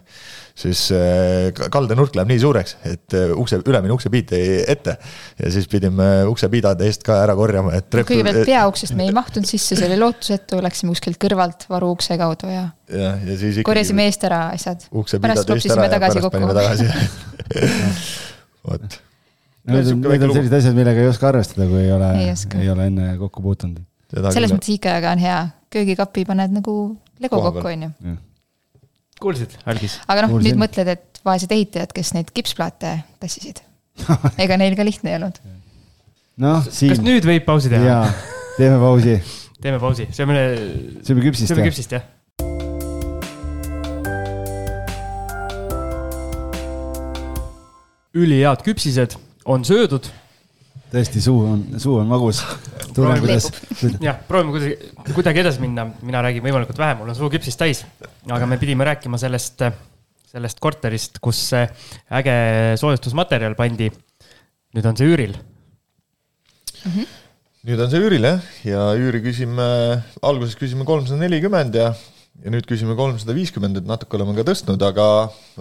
siis eh, ka- kaldenurk läheb nii suureks, et eh, ukse, ülemine uksepiit jäi ette ja siis pidime uksepiidade eest ka ära korjama, et trepp- kõigepealt peauksest me ei mahtunud sisse, see oli lootusetu, läksime kuskilt kõrvalt varuukse kaudu ja jah, ja siis ikkagi korjasime eest ära asjad. pärast klopsisime tagasi kokku. vot, Need on, need on sellised asjad, millega ei oska arvestada, kui ei ole Ei, ole enne kokku puutunud. selles mõttes IKEA-ga on hea, köögikapi paned nagu lego kokku, peal. onju. kuulsid, Algis? aga noh, nüüd mõtled, et vaesed ehitajad, kes neid kipsplaate tassisid. ega neil ka lihtne ei olnud. noh, kas siin, nüüd võib pausi teha? jaa, teeme pausi, teeme pausi, sööme, sööme küpsist sööme küpsist jah. ülihead küpsised on söödud, tõesti, suu on, suu on magus. tunnen, kuidas, jah, proovime kuidagi, kuidagi edasi minna, mina räägin võimalikult vähe, mul on suu küpsist täis. aga me pidime rääkima sellest, sellest korterist, kus see äge soojustusmaterjal pandi. nüüd on see üüril. nüüd on see üüril jah, ja üüri küsime, alguses küsime kolmsada nelikümmend ja, ja nüüd küsime kolmsada viiskümmend, et natuke oleme ka tõstnud, aga,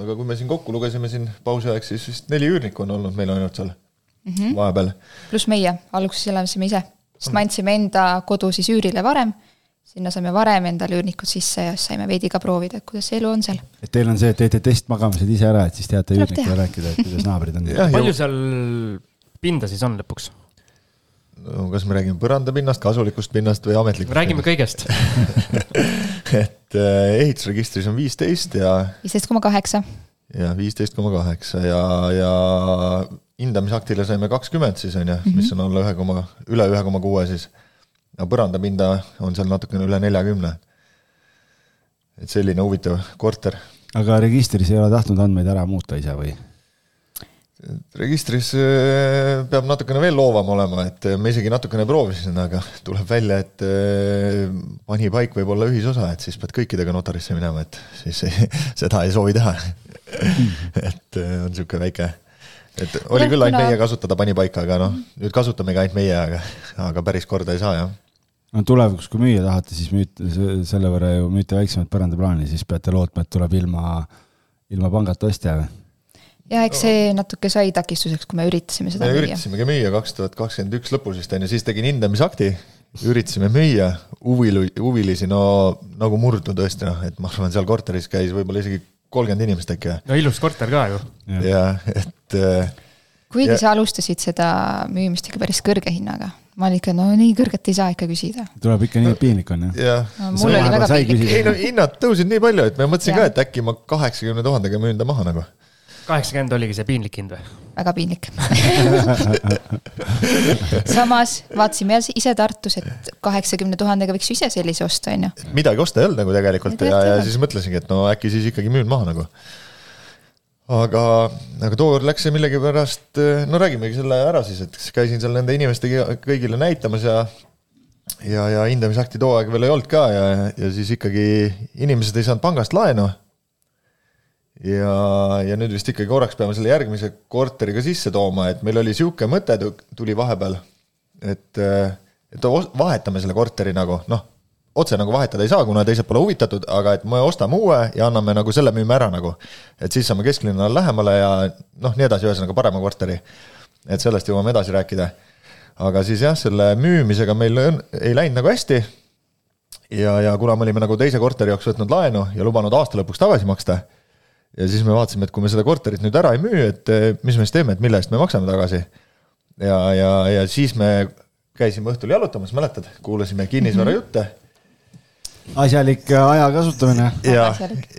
aga kui me siin kokku lugesime siin pausi aeg, siis vist neli üürnikku on olnud meil ainult seal mm -hmm. vahepeal. pluss meie, alguses elasime ise, sest me andsime enda kodu siis üürile varem. sinna saime varem endale üürnikud sisse ja siis saime veidi ka proovida, et kuidas see elu on seal. et teil on see, et teete testmagamised ise ära, et siis teate teha. rääkida, et kuidas naabrid on. palju seal pinda siis on lõpuks? No, kas me räägime põrandapinnast, kasulikust pinnast või ametlikust? räägime kõigest. et eh, ehitusregistris on viisteist ja viisteist koma kaheksa. ja viisteist koma kaheksa ja, ja hindamisaktile saime kakskümmend siis on ju, mis on alla ühe koma, üle ühe koma kuue siis. aga põrandapinda on seal natukene üle neljakümne. et selline huvitav korter. aga registris ei ole tahtnud andmeid ära muuta ise või? Registris peab natukene veel loovam olema, et ma isegi natukene proovisin, aga tuleb välja, et äh, panipaik võib olla ühisosa, et siis pead kõikidega notarisse minema, et siis ei, seda ei soovi teha. et äh, on niisugune väike, et oli küll ainult meie kasutada panipaika, aga noh, nüüd kasutamegi ainult meie, aga, aga päris korda ei saa jah. no tulevikus, kui müüa tahate, siis müüte se- selle võrra ju müüte väiksemat põrandaplaani, siis peate lootma, et tuleb ilma, ilma pangata ostja või? Ja eks see natuke sai takistuseks, kui me üritasime seda me müüa. üritasimegi müüa kaks tuhat kakskümmend üks lõpus vist on ju, siis tegin hindamisakti, üritasime müüa, huvi, huvilisi no nagu murdu tõesti noh, et ma arvan, seal korteris käis võib-olla isegi kolmkümmend inimest äkki no ilus korter ka ju. ja et äh, kuigi Ja- sa alustasid seda müümist ikka päris kõrge hinnaga. ma olin ikka, no nii kõrget ei saa ikka küsida. tuleb ikka nii, et piinlik on jah? jah, no, mul oli väga piinlik. ei no hinnad tõusid nii palju, et ma mõtlesin Jah. ka, et äkki ma kaheksakümne tuhandega müün ta maha nagu. Kaheksakümmend oligi see piinlik hind või? väga piinlik. samas vaatasime jälle ise Tartus, et kaheksakümne tuhandega võiks ju ise sellise osta, on ju. midagi osta ei olnud nagu tegelikult Ei ja, ja siis mõtlesingi, et no äkki siis ikkagi müün maha nagu. aga, aga tookord läks see millegipärast, no räägimegi selle ära siis, et käisin seal nende inimestega kõigile näitamas ja ja, ja hindamisakti too aeg veel ei olnud ka ja, ja siis ikkagi inimesed ei saanud pangast laenu. ja, ja nüüd vist ikkagi korraks peame selle järgmise korteriga sisse tooma, et meil oli sihuke mõte tu- tuli vahepeal, et, et vahetame selle korteri nagu noh, otse nagu vahetada ei saa, kuna teised pole huvitatud, aga et me ostame uue ja anname nagu selle müüme ära nagu. et siis saame kesklinnale lähemale ja noh, nii edasi, ühesõnaga parema korteri. et sellest jõuame edasi rääkida. aga siis jah, selle müümisega meil ei läinud nagu hästi. ja, ja kuna me olime nagu teise korteri jaoks võtnud laenu ja lubanud aasta lõpuks tagasi maksta ja siis me vaatasime, et kui me seda korterit nüüd ära ei müü, et mis me siis teeme, et mille eest me maksame tagasi. ja, ja, ja siis me käisime õhtul jalutamas, mäletad, kuulasime kinnisvarajutte mm. -hmm asjalik äh, aja kasutamine. ja,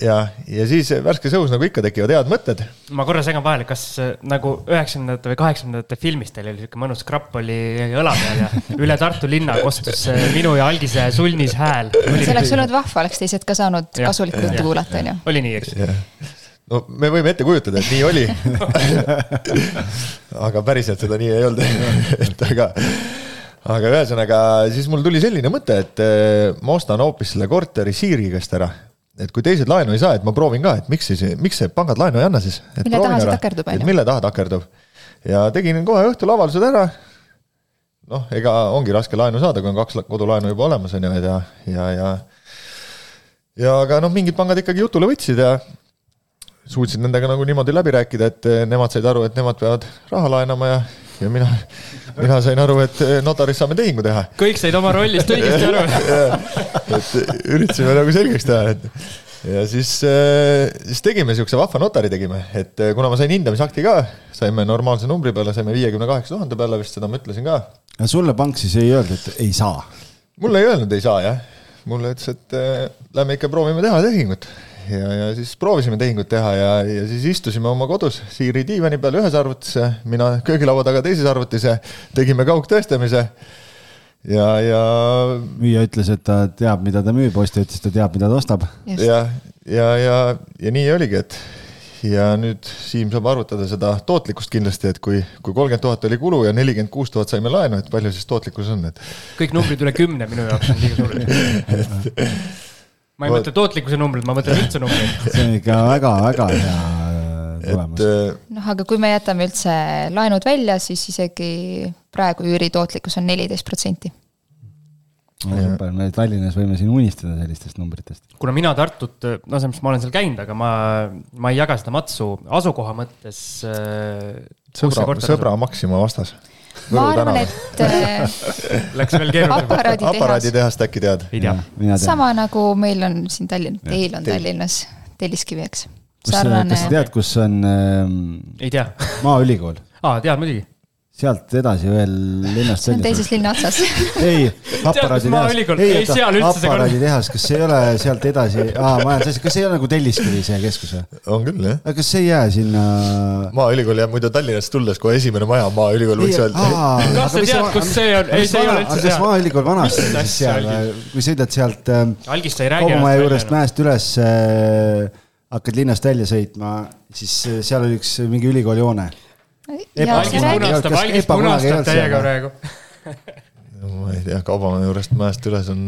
ja, ja siis värskes õhus nagu ikka tekivad head mõtted. ma korra segan vahele, kas äh, nagu üheksakümnendate või kaheksakümnendate filmis teil oli sihuke mõnus krapp oli õla peal ja üle Tartu linna kostus äh, minu ja Algise sulnis hääl. see oleks olnud vahva, oleks teised ka saanud kasulikku juttu kuulata, onju. oli nii, eks? No me võime ette kujutada, et nii oli aga päriselt seda nii ei olnud et aga aga ühesõnaga, siis mul tuli selline mõte, et eh, ma ostan hoopis selle korteri Siiri käest ära. et kui teised laenu ei saa, et ma proovin ka, et miks siis, miks see pangad laenu ei anna siis. mille taha see takerdub, on ju. mille taha takerdub. ja tegin kohe õhtul avaldused ära. noh, ega ongi raske laenu saada, kui on kaks kodulaenu juba olemas, on ju, ja, ja, ja. ja aga noh, mingid pangad ikkagi jutule võtsid ja suutsid nendega nagu niimoodi läbi rääkida, et eh, nemad said aru, et nemad peavad raha laenama ja ja mina, mina sain aru, et eh, notaris saame tehingu teha. kõik said oma rollist õigesti aru et üritasime nagu selgeks teha, et ja siis, eh, siis tegime siukse vahva notari tegime, et kuna ma sain hindamisakti ka, saime normaalse numbri peale, saime viiekümne kaheksa tuhande peale vist, seda ma ütlesin ka. aga sulle pank siis ei öelnud, et ei saa? mulle ei öelnud, ei saa jah. mulle ütles, et äh, lähme ikka proovime teha tehingut ja, ja siis proovisime tehingut teha ja, ja siis istusime oma kodus Siiri diivani peal ühes arvutis, mina köögilaua taga teises arvutis ja tegime kaugtõestamise. ja, ja. müüja ütles, et ta teab, mida ta müüb, ostja ütles, et ta teab, mida ta ostab. ja, ja, ja, ja nii oligi, et ja nüüd Siim saab arvutada seda tootlikkust kindlasti, et kui, kui kolmkümmend tuhat oli kulu ja nelikümmend kuus tuhat saime laenu, et palju siis tootlikkus on, et. kõik numbrid üle kümne minu jaoks on liiga suured ma ei mõtle tootlikkuse numbreid, ma mõtlen üldse numbreid. see on ikka väga-väga hea äh, tulemus. Äh, noh, aga kui me jätame üldse laenud välja, siis isegi praegu üüri tootlikkus on neliteist protsenti. super, me Tallinnas võime siin unistada sellistest numbritest. kuna mina Tartut, no selles mõttes ma olen seal käinud, aga ma, ma ei jaga seda matsu asukoha mõttes äh,. sõbra, sõbra Maxima vastas ma arvan, et äh, Läks veel keerulisem. aparaaditehas. aparaaditehast äkki tead? ei tea. sama nagu meil on siin Tallinn, teil on. Tallinnas Telliskivi, eks. Kas sa tead, kus on ähm,? ei tea. Maaülikool. aa, tead muidugi sealt edasi veel linnast see on teises linna otsas ei, aparaaditehas, ei, oota, aparaaditehas, kas ei ole sealt edasi, aa, majanduses, kas ei ole nagu Telliskivi see keskus või? on küll, jah. aga kas see ei jää sinna? maaülikool jääb muidu Tallinnast tulles kohe esimene maja, maaülikool võiks öelda. kas sa tead, kus see on? ei, see ei ole üldse seal. kas maaülikool vanasti siis seal, kui sõidad sealt ähm, Kaubamaja juurest mäest üles äh,, hakkad linnast välja sõitma, siis äh, seal oli üks mingi ülikooli hoone Algis punastab, Algis punastab täiega praegu no ma ei tea, Kaubamaja juurest mäest üles on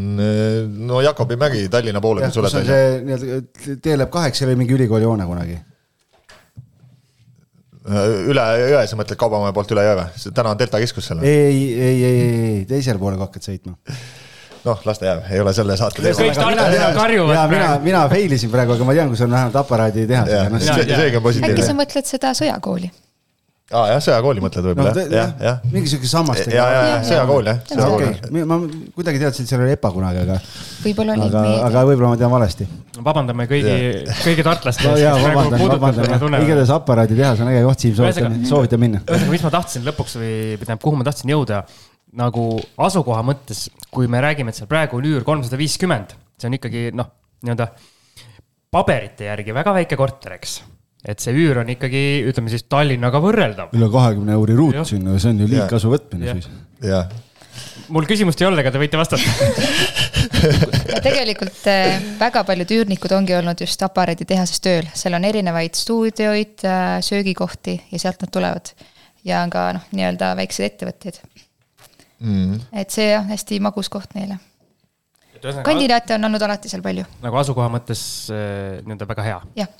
no Jakobi mägi Tallinna poole. kus on see nii-öelda, tee läheb kaheks, seal oli mingi ülikooli hoone kunagi. üle jõe, sa mõtled Kaubamaja poolt üle jõe või? täna on Delta keskus seal või? ei, ei, ei, ei, ei, teisele poole kui hakkad sõitma noh, las ta jääb, ei ole selle saate teema. kõik tartlased karjuvad praegu. mina, mina fail isin praegu, aga ma tean, kus on vähemalt aparaaditehas. No, seegi on positiivne. äkki sa mõtled seda sõjakooli? Aa ah, jah, sõjakooli mõtled võib-olla no,, jah, jah. mingi sihuke sammastega. ja, ja, ja sõjakool jah, sõjakool okay.. ma kuidagi teadsin, et seal oli EPA kunagi, aga. võib-olla oli aga, aga võib-olla ma tean valesti. vabandame kõigi, kõigi tartlaste ees no,. jaa, vabandan, vabandan, igatahes aparaaditehas on äge koht, Siim, soovitan, soovitan minna. ühesõnaga, mis ma tahtsin lõpuks või tähendab, kuhu ma tahtsin jõuda, nagu asukoha mõttes, kui me räägime, et seal praegu on üür kolmsada viiskümmend, see on ikkagi noh, nii-öelda paberite järgi väga väike korter, eks et see üür on ikkagi, ütleme siis Tallinnaga võrreldav. üle kahekümne euri ruut sinna, see on ju liigkasu võtmine siis. jah. mul küsimust ei olnud, aga te võite vastata ja tegelikult eh, väga paljud üürnikud ongi olnud just aparaaditehases tööl, seal on erinevaid stuudioid, eh, söögikohti ja sealt nad tulevad. ja on ka noh, nii-öelda väikseid ettevõtteid mm.. et see jah, hästi magus koht neile. kandidaate on olnud alati seal palju. nagu asukoha mõttes eh, nii-öelda väga hea. jah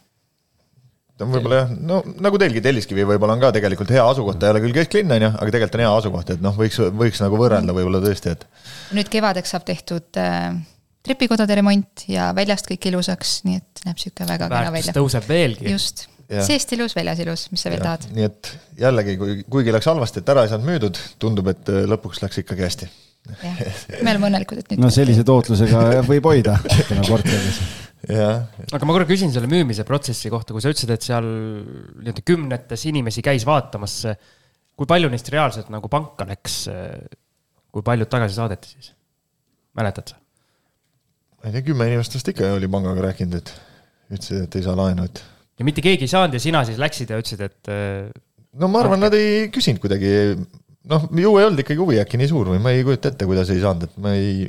ta on võib-olla jah, no nagu teilgi, Telliskivi võib-olla on ka tegelikult hea asukoht, ta ei ole küll kesklinn, on ju, aga tegelikult on hea asukoht, et noh, võiks, võiks nagu võrrelda võib-olla tõesti, et. nüüd kevadeks saab tehtud äh, trepikodade remont ja väljast kõik ilusaks, nii et näeb sihuke väga kena välja. tõuseb veelgi. just, seest ilus, väljas ilus, mis sa veel tahad. nii et jällegi, kui, kuigi läks halvasti, et ära ei saanud müüdud, tundub, et äh, lõpuks läks ikkagi hästi. jah, me oleme õnnelikud, et nüüd no sellise tootlusega võib hoida täna korteris. Aga ma korra küsin selle müümise protsessi kohta, kui sa ütlesid, et seal nii-öelda kümnetes inimesi käis vaatamas. kui palju neist reaalselt nagu panka läks? kui paljud tagasi saadeti siis? mäletad sa? ma ei tea, kümme inimest vist ikka oli pangaga rääkinud, et ütlesid, et ei saa laenu, et ja mitte keegi ei saanud ja sina siis läksid ja ütlesid, et äh, no ma arvan, nad ei küsinud kuidagi, noh, ju ei olnud ikkagi huvi äkki nii suur või ma ei kujuta ette, kuidas ei saanud, et ma ei,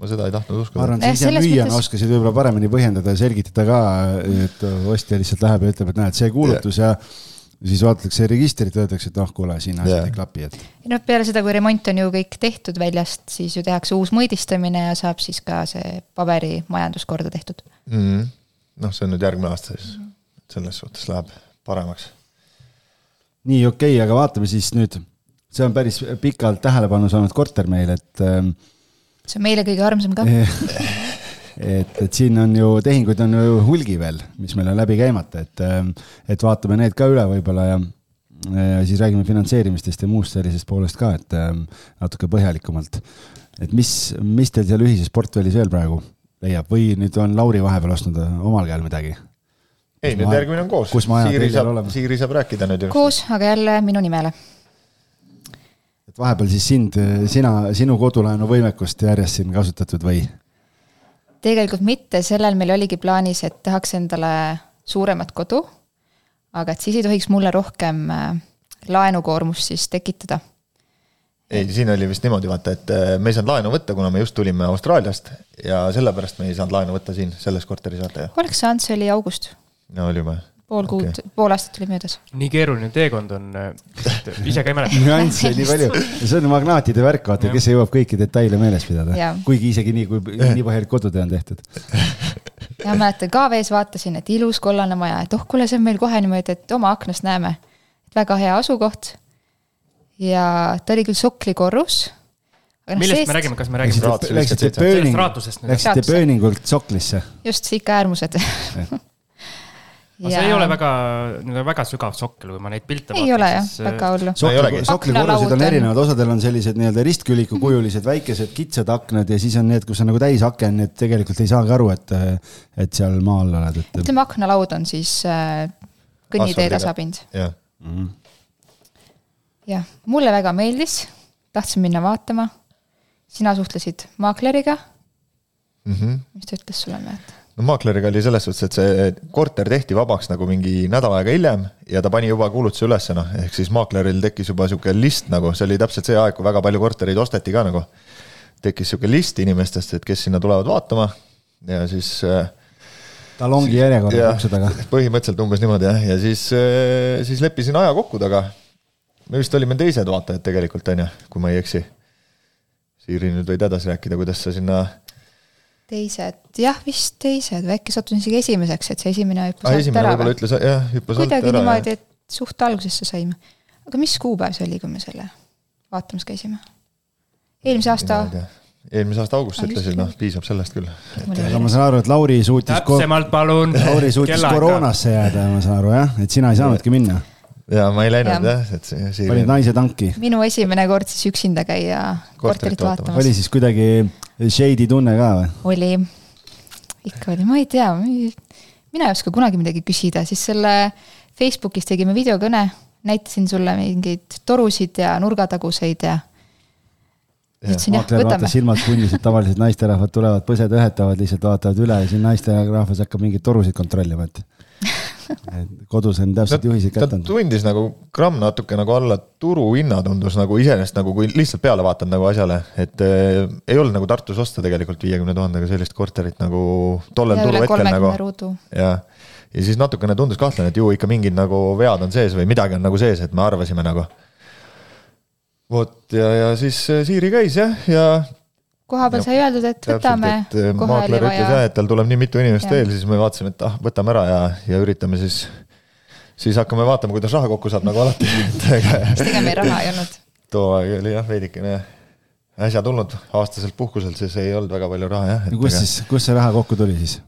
ma seda ei tahtnud ma uskuda. arvan, Eh, et ise selles müüjana mõttes- oskasid võib-olla paremini põhjendada ja selgitada ka, et ostja lihtsalt läheb ja ütleb, et näed, see kuulutus ja siis vaadatakse registrit ja öeldakse, et noh, kuule, siin asjad Jah. ei klapi, et ja noh, peale seda, kui remont on ju kõik tehtud väljast, siis ju tehakse uus mõõdistamine ja saab siis ka see paberimajandus korda tehtud. mm. -hmm. noh, see on nüüd järgmine aasta siis, selles suhtes läheb paremaks. nii okei okay,, aga vaatame siis nüüd, see on päris pikalt tähelepanu saanud korter meil, et ähm, see on meile kõige armsam ka. et, et siin on ju tehinguid on ju hulgi veel, mis meil on läbi käimata, et, et vaatame need ka üle võib-olla ja, ja siis räägime finantseerimistest ja muust sellisest poolest ka, et ähm, natuke põhjalikumalt. et mis, mis teil seal ühises portfellis veel praegu leiab või nüüd on Lauri vahepeal ostnud omal käel midagi? ei, nüüd järgmine on koos. Siiri saab Siiri saab rääkida nüüd koos, aga jälle minu nimele. Et vahepeal siis sind, sina, sinu kodulaenuvõimekust järjest siin kasutatud või? tegelikult mitte, sellel meil oligi plaanis, et tahaks endale suuremat kodu. aga et siis ei tohiks mulle rohkem äh, laenukoormust siis tekitada. ei, siin oli vist niimoodi, vaata, et äh, me ei saanud laenu võtta, kuna me just tulime Austraaliast ja sellepärast me ei saanud laenu võtta siin selles korteris, vaata ju. oleks saanud, see oli august, no oli või? Pool kuud okay., pool aastat oli möödas. nii keeruline teekond on, ise ka ei mäleta. nüansse nii palju, see on magnaatide värk, vaata, kes jõuab kõiki detaile meeles pidada kuigi isegi nii, kui nii põhjalik kodutöö on tehtud. ja mäletan KV-s vaatasin, et ilus kollane maja, et oh, kuule, see on meil kohe niimoodi, et oma aknast näeme. väga hea asukoht. ja ta oli küll soklikorrus. millest me räägime, kas me räägime läksite pööningult soklisse. just ikka äärmused. aga see ei ole väga, väga sügav sokkel, kui ma neid pilte ei ole jah, väga hullu. ei olegi. soklikorrusid on erinevad, osadel on sellised nii-öelda ristkülikukujulised väikesed kitsad aknad ja siis on need, kus on nagu täisaken, nii et tegelikult ei saagi aru, et, et seal maa all oled, et ütleme, aknalaud on siis äh, kõnnitee tasapind. jah, mm. jah, mulle väga meeldis, tahtsin minna vaatama. sina suhtlesid maakleriga, Mhm. mis ta ütles sulle, mäletad? No maakleriga oli selles suhtes, et see korter tehti vabaks nagu mingi nädal aega hiljem ja ta pani juba kuulutuse ülesse, noh, ehk siis maakleril tekkis juba sihuke list nagu, see oli täpselt see aeg, kui väga palju kortereid osteti ka nagu. tekkis sihuke list inimestest, et kes sinna tulevad vaatama ja siis äh, talongi järjekorras jah, ukse taga. põhimõtteliselt umbes niimoodi jah, ja siis, siis leppisin aja kokku taga. me vist olime teised vaatajad tegelikult on ju, kui ma ei eksi. Siiri, nüüd võid edasi rääkida, kuidas sa sinna, teised, jah, vist teised või äkki sattusin isegi esimeseks, et see esimene hüppas ah, alt esimene ära võib-olla või? ütles jah, hüppas alt kuidagi ära. niimoodi, et suht algusesse saime. aga mis kuupäev see oli, kui me selle vaatamas käisime? eelmise aasta, eelmise aasta august just ütlesid, noh, piisab sellest küll. aga ma saan aru, et Lauri suutis, täpsemalt palun. Lauri suutis koroonasse jääda, ma saan aru jah, et sina ei saanudki minna. Ja ma ei läinud Jah. jah, et see panid naise tanki. minu esimene kord siis üksinda käia Korterit vaatamas. oli siis kuidagi shady tunne ka või? oli, ikka oli, ma ei tea, mina ei oska kunagi midagi küsida, siis selle Facebookis tegime videokõne, näitasin sulle mingeid torusid ja nurgataguseid ja ütlesin jah, maakler võtame vaatas. silmad punnis, et tavaliselt naisterahvad tulevad, põsed õhetavad, lihtsalt vaatavad üle ja siin naisterahvas hakkab mingeid torusid kontrollima, et kodus on täpselt juhiseid ta kätte antud. tundis nagu gramm natuke nagu alla turuhinna tundus nagu iseenesest nagu kui lihtsalt peale vaatad nagu asjale, et äh, ei olnud nagu Tartus osta tegelikult viiekümne tuhandega sellist korterit nagu tollel ja turuhetkel nagu ruudu. ja, ja siis natukene tundus kahtlane, et ju ikka mingid nagu vead on sees või midagi on nagu sees, et me arvasime nagu. vot ja, ja siis äh, Siiri käis jah, ja koha peal sai öeldud, et võtame, täpselt, et oli maakler ütles jah, et tal tuleb nii mitu inimest veel, siis me vaatasime, et ah, võtame ära ja, ja üritame siis, siis hakkame vaatama, kuidas raha kokku saab nagu alati. sest ega meil raha ei olnud. too aeg oli jah, veidikene äsja tulnud aastaselt puhkuselt, siis ei olnud väga palju raha jah. kus siis, kust see raha kokku tuli siis?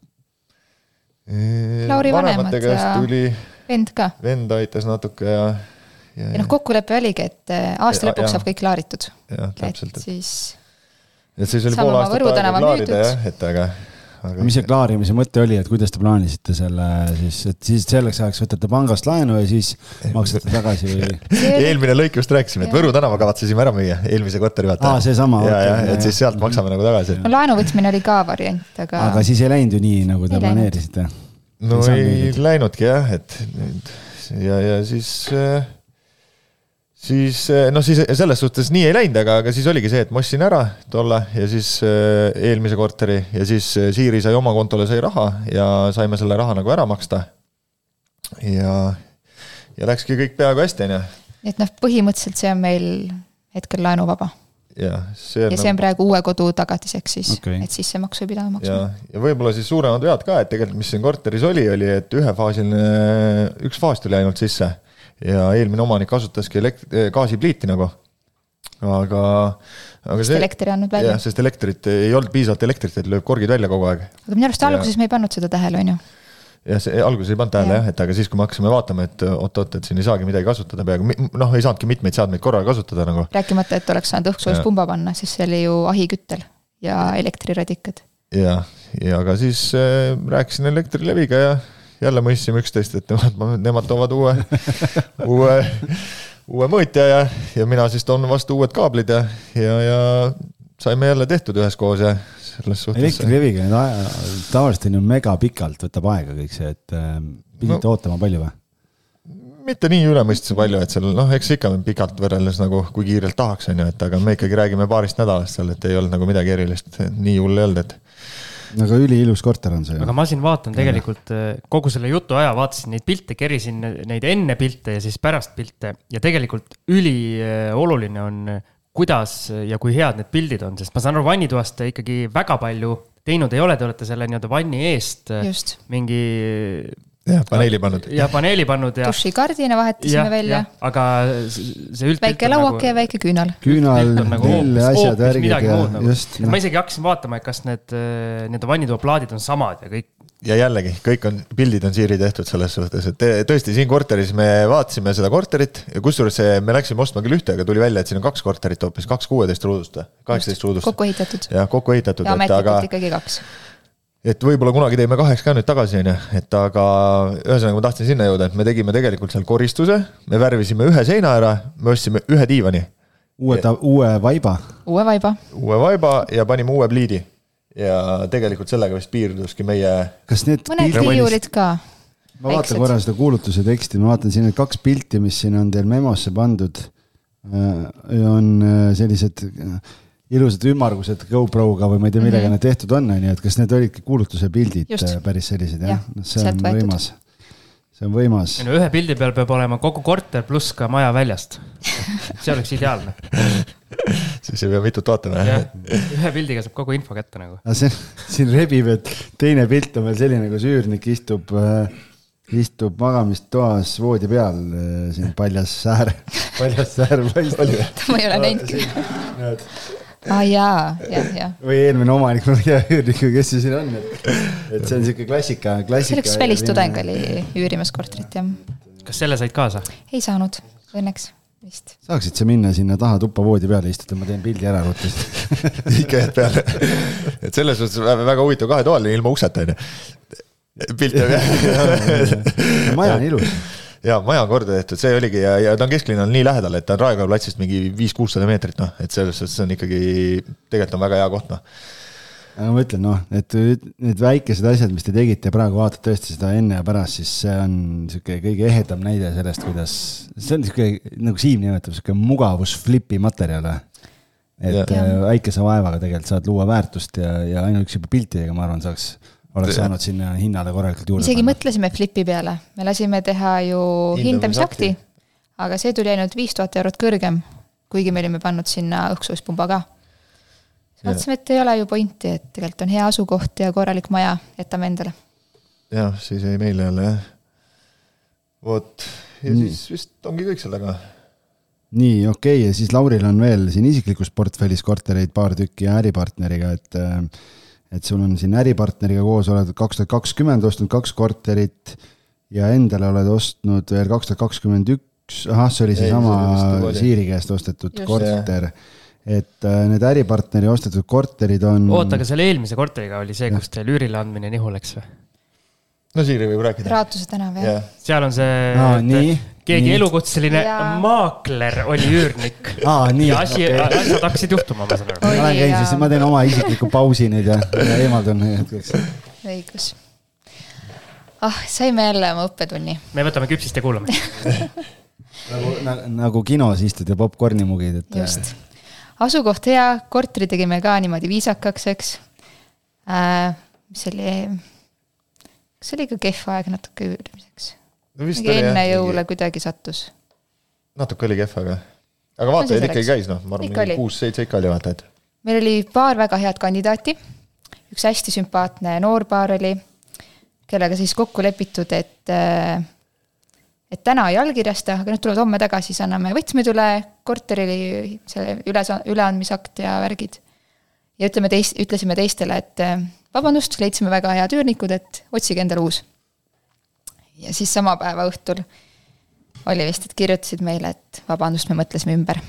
Lauri vanemad ja tuli, vend ka. vend aitas natuke ja, ja, ja noh, kokkulepe oligi, et äh, aasta Ja- lõpuks ja. saab kõik klaaritud. jah, täpselt, et, siis et siis oli saame pool aastat aega klaarida jah, et aga, aga. mis see klaarimise mõte oli, et kuidas te plaanisite selle siis, et siis selleks ajaks võtate pangast laenu ja siis maksate tagasi või? eelmine lõik just rääkisime, et. Võru tänava kavatsesime ära müüa, eelmise korteri aa, juhataja. seesama. ja, ja, et siis sealt maksame nagu tagasi. no laenu võtmine oli ka variant, aga, aga siis ei läinud ju nii, nagu te Ei planeerisite? no Ei ei läinudki jah, et ja, ja siis, siis noh, siis selles suhtes nii ei läinud, aga, aga siis oligi see, et ma ostsin ära tolle ja siis äh, eelmise korteri ja siis äh, Siiri sai oma kontole, sai raha ja saime selle raha nagu ära maksta. ja, ja läkski kõik peaaegu hästi, onju. et noh, põhimõtteliselt see on meil hetkel laenuvaba ja see ja see on praegu uue kodu tagatiseks siis okay., et sissemaksu ei pida ja maksma., ja võib-olla siis suuremad vead ka, et tegelikult, mis siin korteris oli, oli, et ühefaasiline, üks faas tuli ainult sisse ja eelmine omanik kasutaski elekt-, gaasipliiti nagu. aga, aga sest see. elektri ei andnud välja jah,. sest elektrit ei olnud piisavalt elektrit, et lööb korgid välja kogu aeg. aga minu arust Ja- alguses me ei pannud seda tähele, on ju. jah, see alguses ei pannud tähele Jah. jah, et aga siis, kui me hakkasime vaatama, et oot-oot, et siin ei saagi midagi kasutada peaaegu, noh, ei saanudki mitmeid seadmeid korraga kasutada nagu. rääkimata, et oleks saanud õhksoojuspumba panna, sest see oli ju ahiküttel ja elektriradikad. ja, ja aga siis äh, rääkisin Elektrileviga ja jälle mõistsime üksteist, et nemad, nemad toovad uue uue, uue mõõtja ja, ja mina siis toon vastu uued kaablid ja, ja, ja saime jälle tehtud üheskoos ja selles suhtes. elektrileviga tavaliselt on ju mega pikalt võtab aega kõik see, et äh, pidite no. ootama palju või? mitte nii üle mõistuse palju, et seal noh, eks ikka pikalt võrreldes nagu kui kiirelt tahaks, on ju, et aga me ikkagi räägime paarist nädalast seal, et ei olnud nagu midagi erilist, nii hull ei olnud, et. Aga üliilus korter on see aga. ma siin vaatan tegelikult äh, kogu selle jutu aja vaatasin neid pilte, kerisin neid enne pilte ja siis pärast pilte ja tegelikult ülioluline on, kuidas ja kui head need pildid on, sest ma saan aru, vannitoast te ikkagi väga palju teinud ei ole, te olete selle nii-öelda vanni eest just. mingi jah, paneeli pannud. ja paneeli pannud ja. dušikardina vahetasime välja. aga see üldpilt. väike lauake ja väike küünal. küünal, nagu lill, asjad, värgid ja nagu. just no.. ma isegi hakkasin vaatama, et kas need äh, nii-öelda vannitoaplaadid on samad ja kõik. ja jällegi, kõik on, pildid on Siiri tehtud selles suhtes, et te- tõesti siin korteris me vaatasime seda korterit ja kusjuures see, me läksime ostma küll ühte, aga tuli välja, et siin on kaks korterit hoopis, kaks kuueteist ruudust või, kaheksateist ruudust. kokku ehitatud. jah, kokku ehitatud, ja et aga ametlikult ikkagi kaks. Et võib-olla kunagi teeme kaheks ka nüüd tagasi, on ju, et aga ühesõnaga ma tahtsin sinna jõuda, et me tegime tegelikult seal koristuse, me värvisime ühe seina ära, me ostsime ühe diivani, uue, uue vaiba uue vaiba. uue vaiba ja panime uue pliidi. ja tegelikult sellega vist piirduski meie, kas need mõned riiulid ka. ma vaatan korra seda kuulutuse teksti, ma vaatan siin need kaks pilti, mis siin on teil memosse pandud. on äh, sellised äh, ilusad ümmargused GoProga või ma ei tea, millega Mhm. need tehtud on, on ju, et kas need olidki kuulutuse pildid Just. äh, päris sellised jah Jah, ja,? see on võimas, see on võimas. no ühe pildi peal peab olema kogu korter pluss ka maja väljast. see oleks ideaalne. siis ei pea mitut vaatama jah, ühe pildiga saab kogu info kätte nagu. aga see siin rebib, et teine pilt on veel selline, kus üürnik istub äh, istub magamistoas voodi peal, äh, siin paljas säär, paljas säär paistab. ma ei ole näinudki. aa jaa, jah, jah. või eelmine omanik, ma ei tea üürnikku, kes see siin on, et, et see on siuke klassika, see klassika. oli üks välistudeng oli üürimas korterit jah. kas selle said kaasa? ei saanud, õnneks vist. saaksid sa minna sinna taha tuppa voodi peale istuda, ma teen pildi ära ruttu. ikka jääd peale. et selles suhtes väga väga huvitav kahetoaline ilma ukseta on ju. pilt jääb jah. maja on ilus. Ja maja on korda tehtud, see oligi ja, ja ta on kesklinnal nii lähedal, et ta on Raekoja platsist mingi viis-kuussada meetrit noh, et selles suhtes on ikkagi, tegelikult on väga hea koht noh. aga ma ütlen noh, et need väikesed asjad, mis te tegite, praegu vaatad tõesti seda enne ja pärast, siis see on sihuke kõige ehedam näide sellest, kuidas, see on sihuke nagu Siim nimetab, sihuke mugavus flipi materjal. et Jah. äh, väikese vaevaga tegelikult saad luua väärtust ja, ja ainuüksi juba piltidega, ma arvan, saaks, oleks saanud sinna hinnale korralikult juurde isegi. mõtlesime flipi peale, me lasime teha ju Hindamisakti. aga see tuli ainult viis tuhat eurot kõrgem, kuigi me olime pannud sinna õhksoojuspumba ka. siis mõtlesime, et ei ole ju pointi, et tegelikult on hea asukoht ja korralik maja, jätame endale. jah, siis jäi meile jälle jah. vot, ja Nii. siis vist ongi kõik sellega. nii, okei okay, ja siis Lauril on veel siin isiklikus portfellis kortereid paar tükki ja äripartneriga, et äh, et sul on siin äripartneriga koos, oled kaks tuhat kakskümmend ostnud kaks korterit ja endale oled ostnud veel kaks tuhat kakskümmend üks, ahah, see oli seesama Siiri käest ostetud Just, korter et äh, need äripartneri ostetud korterid on. oota, aga selle eelmise korteriga oli see, kus teil üürile andmine nihu läks või? no Siiri võib rääkida. Raatuse tänav, jah yeah.. seal on see no,, nii, keegi nii. elukutseline ja. maakler oli üürnik ah,. ja asi okay., asjad hakkasid juhtuma, ma saan aru. ma lähen käin siis, ma teen oma isikliku pausi nüüd ja, ja eemaldun hetkeks. õigus. ah, saime jälle oma õppetunni. me võtame küpsist ja kuulame nagu, nagu kinos istud ja popkorni mugid, et. just, asukoht hea, korteri tegime ka niimoodi viisakaks, eks äh,. mis oli kas oli ka kehv aeg natuke üürimiseks no? mingi enne jah, jõule kuidagi sattus. natuke oli kehv, aga, aga vaatajaid no, ikkagi käis, noh, ma arvan, mingi kuus-seitse ikka oli vaatajaid. meil oli paar väga head kandidaati, üks hästi sümpaatne noor paar oli, kellega siis kokku lepitud, et et täna ei allkirjasta, aga nad tulevad homme tagasi, siis anname võtmed üle, korteri selle üle, üleandmisakt ja värgid. ja ütleme teist, ütlesime teistele, et vabandust, leidsime väga head üürnikud, et otsige endale uus. Ja siis sama päeva õhtul oli vist, et kirjutasid meile, et vabandust, me mõtlesime ümber.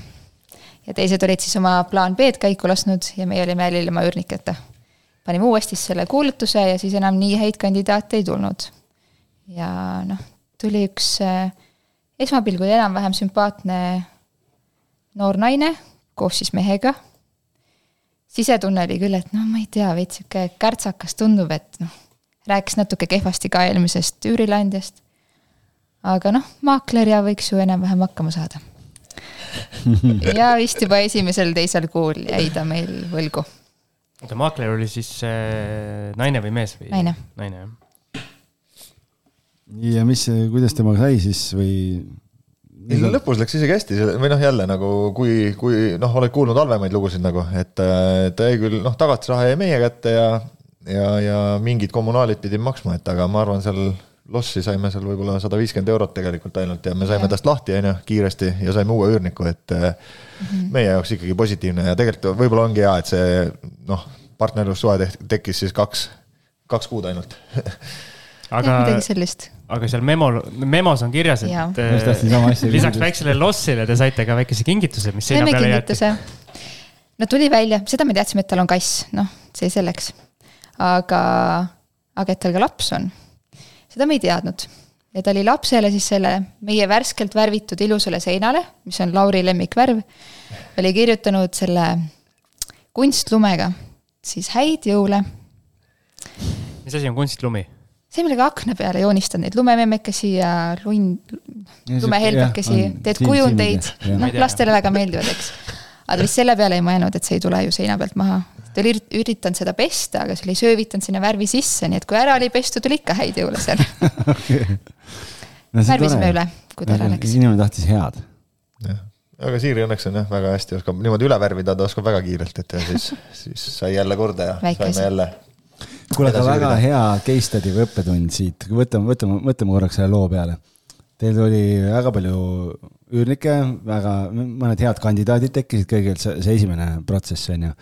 ja teised olid siis oma plaan B-d käiku lasknud ja meie olime jälle ilma üürniketa. panime uuesti selle kuulutuse ja siis enam nii häid kandidaate ei tulnud. ja noh, tuli üks eh, esmapilgul enam-vähem sümpaatne noor naine koos siis mehega sisetunne oli küll, et noh, ma ei tea, veits sihuke kärtsakas tundub, et noh, rääkis natuke kehvasti ka eelmisest üürileandjast. aga noh, maakler ja võiks ju enam-vähem hakkama saada. ja vist juba esimesel-teisel kuul jäi ta meil võlgu. oota, maakler oli siis äh, naine või mees või? naine. naine, jah. ja mis, kuidas temaga sai siis või ei no lõpus läks isegi hästi, või noh, jälle nagu kui, kui noh, oled kuulnud halvemaid lugusid nagu, et ta jäi küll noh, tagatisraha jäi meie kätte ja, ja, ja mingid kommunaalid pidime maksma, et aga ma arvan, seal lossi saime seal võib-olla sada viiskümmend eurot tegelikult ainult ja me saime tast lahti, on ju, kiiresti ja saime uue üürniku, et mm -hmm. meie jaoks ikkagi positiivne ja tegelikult võib-olla ongi hea, et see noh, partnerlussuhe tekkis siis kaks, kaks kuud ainult. Aga aga seal memo, memos on kirjas, et äh, lisaks väiksele lossile te saite ka väikese kingituse, mis seina peale jäeti. no tuli välja, seda me teadsime, et tal on kass, noh, see selleks. Aga, aga et tal ka laps on, seda me ei teadnud. ja ta oli lapsele siis selle meie värskelt värvitud ilusale seinale, mis on Lauri lemmikvärv, oli kirjutanud selle kunstlumega siis häid jõule. mis asi on kunstlumi? see, millega akna peale joonistad neid lumememmekesi ja lund, lumehelbekesi, teed kujundeid, noh, lastele väga meeldivad, eks. aga vist selle peale ei mõelnud, et see ei tule ju seina pealt maha. Ta oli üritanud seda pesta, aga see oli söövitanud sinna värvi sisse, nii et kui ära oli pestud, tuli ikka häid jõule seal no, värvisime üle, kui ta ära läks. inimene tahtis head. jah, aga Siiri õnneks on jah, väga hästi oskab niimoodi üle värvida, ta oskab väga kiirelt, et ja siis, siis sai jälle korda ja Väike saime jälle kuule, aga väga hea case study või õppetund siit, võtame, võtame, mõtleme korraks selle loo peale. Teil oli väga palju üürnikke, väga, mõned head kandidaadid tekkisid, see, see esimene protsess on ju.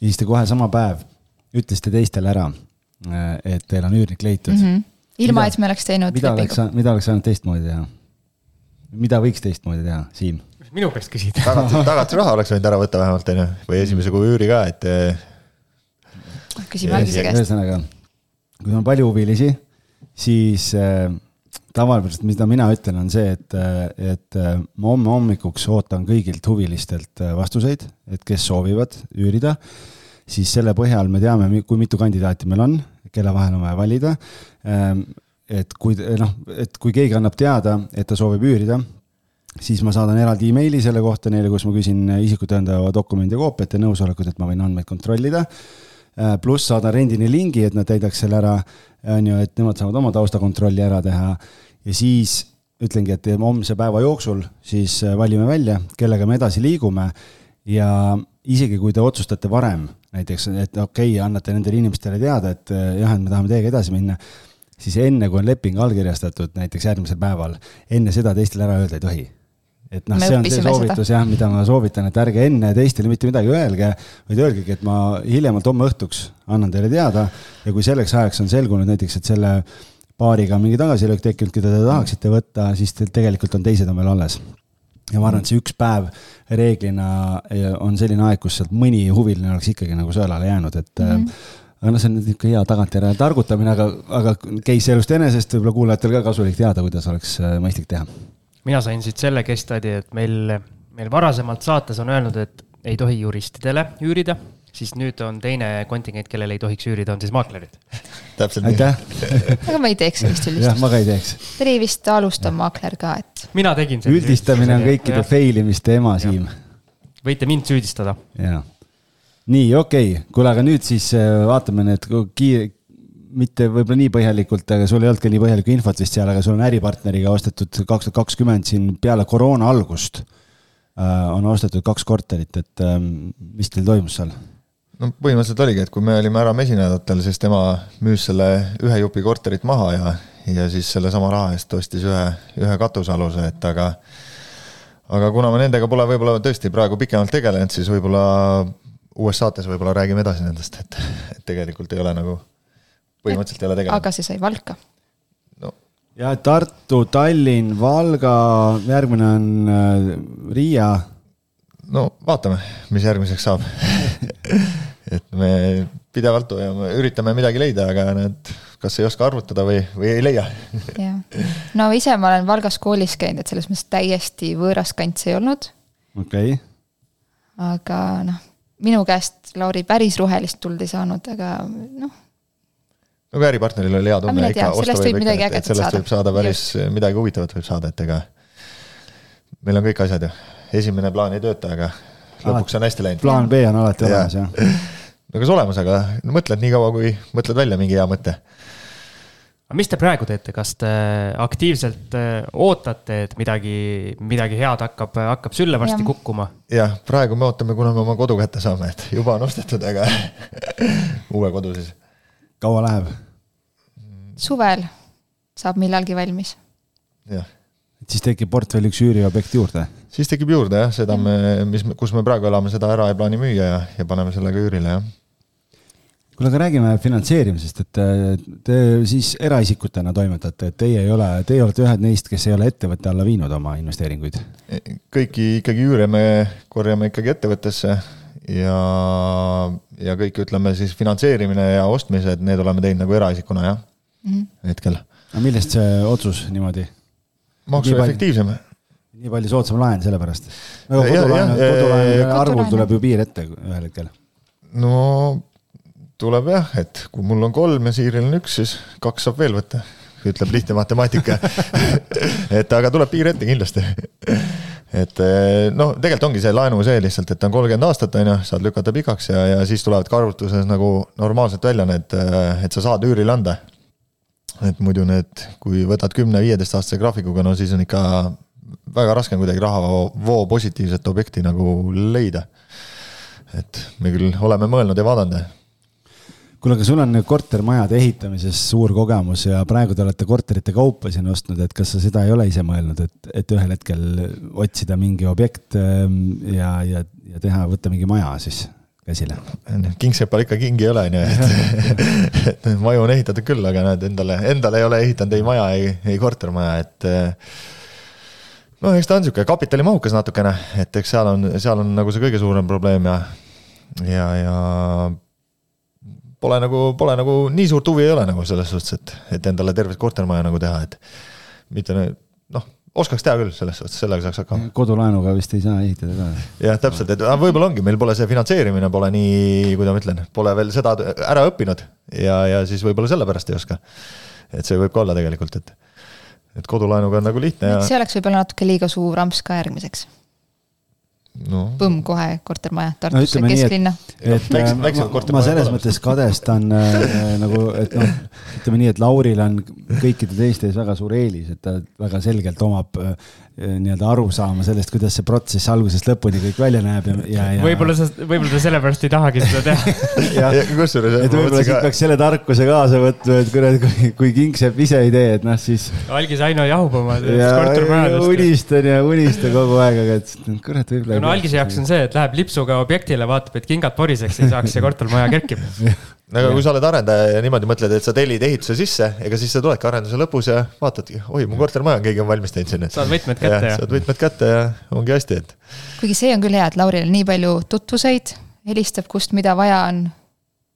Ja siis te kohe sama päev ütlesite teistele ära, et teil on üürnik leitud mm. -hmm. ilma, et me oleks teinud mida oleks, mida oleks saanud teistmoodi teha? mida võiks teistmoodi teha, Siim? minu käest küsida tagatisraha oleks võinud ära võtta vähemalt, on ju, või esimese kuu üüri ka, et küsime Algise käest. ühesõnaga, kui on palju huvilisi, siis äh, tavapäraselt, mida mina ütlen, on see, et, et äh, ma homme hommikuks ootan kõigilt huvilistelt äh, vastuseid, et kes soovivad üürida, siis selle põhjal me teame, kui mitu kandidaati meil on, kelle vahel on vaja valida. Ähm, et kui noh, et kui keegi annab teada, et ta soovib üürida, siis ma saadan eraldi emaili selle kohta neile, kus ma küsin isikut tõendava dokumendi koopiat ja nõusolekut, et ma võin andmeid kontrollida. Äh, pluss saada rendini lingi, et nad täidaks selle ära, on ju, et nemad saavad oma taustakontrolli ära teha ja siis ütlengi, et homse päeva jooksul siis äh, valime välja, kellega me edasi liigume. Ja isegi kui te otsustate varem, näiteks, et okei okay,, annate nendele inimestele teada, et äh, jah, et me tahame teiega edasi minna, siis enne, kui on leping allkirjastatud, näiteks järgmisel päeval, enne seda teistele ära öelda ei tohi. Et noh, see on see õppisime seda. soovitus jah, mida ma soovitan, et ärge enne teistele mitte midagi öelge, vaid öelgegi, et ma hiljemalt homme õhtuks annan teile teada. Ja kui selleks ajaks on selgunud näiteks, et selle paariga mingi tagasilöök tekkinud, keda te tahaksite võtta, siis teil tegelikult on teised on veel alles. ja ma arvan, et see üks päev reeglina eh, on selline aeg, kus sealt mõni huviline oleks ikkagi nagu sõelale jäänud, et mm -hmm aga noh, see on nüüd niisugune hea tagantjärele targutamine, aga, aga case elust enesest võib-olla kuulajatel ka kasulik teada, kuidas oleks äh, mõistlik teha. mina sain siit selle case study, et meil, meil varasemalt saates on öelnud, et ei tohi juristidele üürida, siis nüüd on teine kontingent, kellele ei tohiks üürida, on siis maaklerid. täpselt nii. aga ma ei teeks sellist jah, üldistust. ma ka ei teeks. Tri vist alustav maakler ka, et mina tegin üldistamine on kõikide fail imiste ema, Siim. võite mind süüdistada. jaa. nii, okei okay., kuule, aga nüüd siis äh, vaatame need kiire, mitte võib-olla nii põhjalikult, aga sul ei olnud ka nii põhjalikku infot vist seal, aga sul on äripartneriga ostetud kaks tuhat kakskümmend siin peale koroona algust äh, on ostetud kaks korterit, et ähm, mis teil toimus seal? No põhimõtteliselt oligi, et kui me olime ära mesindajatel, siis tema müüs selle ühe jupi korterit maha ja, ja siis sellesama raha eest ostis ühe, ühe katusealuse, et aga aga kuna me nendega pole võib-olla tõesti praegu pikemalt tegelenud, siis võib-olla uues saates võib-olla räägime edasi nendest, et, et tegelikult ei ole nagu, põhimõtteliselt ei ole tegelenud. aga see sai Valka. ja Tartu, Tallinn, Valga, järgmine on äh, Riia. No vaatame, mis järgmiseks saab. et me pidevalt hoiame, üritame midagi leida, aga need, kas ei oska arvutada või, või ei leia. jah, no ise ma olen Valgas koolis käinud, et selles mõttes täiesti võõras kant see ei olnud, okei okay., aga noh, minu käest Lauri päris rohelist tuld ei saanud, aga noh, no kui äripartneril oli hea tunne ikka sellest võib midagi ägedat sellest saada. võib saada päris midagi huvitavat võib saada, et ega meil on kõik asjad ju, esimene plaan ei tööta, aga lõpuks on hästi läinud. plaan B on alati Jaa. olemas jah. no kas olemas, aga no mõtled nii kaua, kui mõtled välja mingi hea mõte. aga mis te praegu teete, kas te aktiivselt äh, ootate, et midagi, midagi head hakkab, hakkab sülle varsti Jah. kukkuma? jah, praegu me ootame, kuna me oma kodu kätte saame, et juba on ostetud, aga uue kodu siis. kaua läheb? suvel saab millalgi valmis. jah, et siis tekib portfelli üks üüriobjekt juurde. siis tekib juurde jah, seda me, mis, kus me praegu elame, seda ära ei plaani müüa ja, ja paneme selle ka üürile jah. kuule, aga räägime finantseerimisest, et äh, te siis eraisikutena toimetate, et teie ei ole, teie olete ühed neist, kes ei ole ettevõtte alla viinud oma investeeringuid. kõiki ikkagi üüre me korjame ikkagi ettevõttesse ja, ja kõik ütleme siis finantseerimine ja ostmised, need oleme teinud nagu eraisikuna jah, hetkel. aga millest see otsus niimoodi? Maksu Nii palju. soodsam laen sellepärast. ja- kodulaenu ja- arvul tuleb ju piir ette ühel hetkel. no tuleb jah, et kui mul on kolm ja Siiril on üks, siis kaks saab veel võtta, ütleb lihtne matemaatika. et aga tuleb piir ette kindlasti. et noh, tegelikult ongi see laenu see lihtsalt, et on kolmkümmend aastat, on ju, saad lükata pikaks ja, ja siis tulevad ka arvutuses nagu normaalselt välja need, et sa saad üürile anda. Et muidu need, kui võtad kümne-viieteist aastase graafikuga, no siis on ikka väga raske on kuidagi rahavoo positiivset objekti nagu leida. et me küll oleme mõelnud ja vaadanud kuule, aga sul on kortermajade ehitamises suur kogemus ja praegu te olete korterite kaupa siin ostnud, et kas sa seda ei ole ise mõelnud, et, et ühel hetkel otsida mingi objekt ähm, ja, ja, ja teha, võtta mingi maja siis käsile? kingsepal ikka kingi ei ole, on ju, et, et maju on ehitatud küll, aga näed, endale, endale ei ole ehitanud ei maja, ei, ei kortermaja, et eh, noh, eks ta on niisugune kapitalimahukas natukene, et eks seal on, seal on nagu see kõige suurem probleem ja, ja, ja pole nagu, pole nagu nii suurt huvi ei ole nagu selles suhtes, et, et endale tervet kortermaja nagu teha, et mitte noh, oskaks teha küll selles suhtes, sellega saaks hakkama. kodulaenuga vist ei saa ehitada ka. jah, täpselt, et võib-olla ongi, meil pole see finantseerimine pole nii, kuidas ma ütlen, pole veel seda ära õppinud ja, ja siis võib-olla sellepärast ei oska. et see võib ka olla tegelikult, et, et kodulaenuga on nagu lihtne ja see oleks võib-olla natuke liiga suur amps ka järgmiseks. No põmm kohe kortermaja no Tartusse nii, kesklinna. et, et äh, ma, ma selles mõttes kadestan äh, nagu, et noh, ütleme nii, et Lauril on kõikide teiste ees väga suur eelis, et ta väga selgelt omab äh, nii-öelda arusaama sellest, kuidas see protsess algusest lõpuni kõik välja näeb ja, ja, ja. võib-olla sa, võib-olla ta sellepärast ei tahagi seda teha. jah, kusjuures et võib-olla siit peaks selle tarkuse kaasa võtma, et kurat, kui, kui kingsepp ise ei tee, et noh, siis algis Aino jahub oma ja kortermajadest. unistan ja unistan kogu aeg, aga et kurat, võib-olla. No algise jaoks on see, et läheb lipsuga objektile, vaatab, et kingad poriseks ei saaks ja kortermaja kerkib. aga kui sa oled arendaja ja niimoodi mõtled, et sa tellid ehituse sisse, ega siis sa tuledki arenduse lõpus ja vaatadki, oi, mu kortermaja on keegi on valmis teinud sinna. saad võtmed kätte ja saad võtmed kätte ja ongi hästi, et kuigi see on küll hea, et Lauril on nii palju tutvuseid, helistab, kust mida vaja on,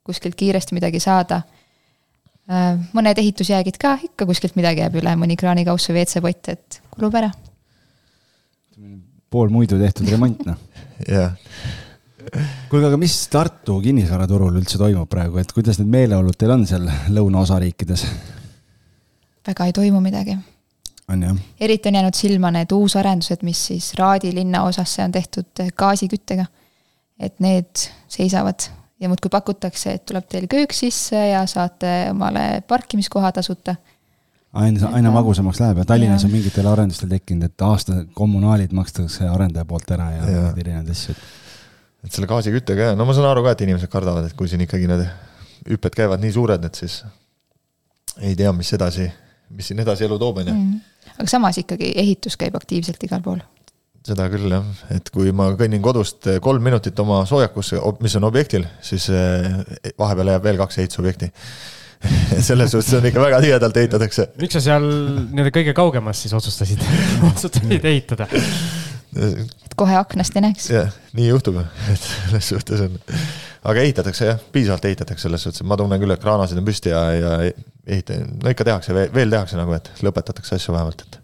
kuskilt kiiresti midagi saada. mõned ehitusjäägid ka ikka kuskilt midagi jääb üle, mõni kraanikauss või WC-pott, et kulub ära. Pool muidu tehtud remont, noh. jah. kuulge, aga mis Tartu kinnisvaraturul üldse toimub praegu, et kuidas need meeleolud teil on seal lõunaosariikides? väga ei toimu midagi. on jah? eriti on jäänud silma need uusarendused, mis siis Raadi linnaosasse on tehtud gaasiküttega. et need seisavad ja muudkui pakutakse, et tuleb teil köök sisse ja saate omale parkimiskoha tasuta. aina, aina magusamaks läheb ja Tallinnas Jaa. on mingitel arendustel tekkinud, et aasta kommunaalid makstakse arendaja poolt ära ja mingeid erinevaid asju. et selle gaasiküttega ja no ma saan aru ka, et inimesed kardavad, et kui siin ikkagi need hüpped käivad nii suured, et siis ei tea, mis edasi, mis siin edasi elu toob, on ju. aga samas ikkagi ehitus käib aktiivselt igal pool. seda küll jah, et kui ma kõnnin kodust kolm minutit oma soojakusse, mis on objektil, siis eh, vahepeal jääb veel kaks ehitusobjekti. selles suhtes on ikka väga tihedalt ehitatakse. miks sa seal nii-öelda kõige kaugemas siis otsustasid, otsustasid ehitada? kohe aknast ei näeks. jah, nii juhtub, et selles suhtes on, aga ehitatakse jah, piisavalt ehitatakse selles suhtes, et ma tunnen küll, et kraanasid on püsti ja, ja ehita-, no ikka tehakse, veel tehakse nagu, et lõpetatakse asju vähemalt, et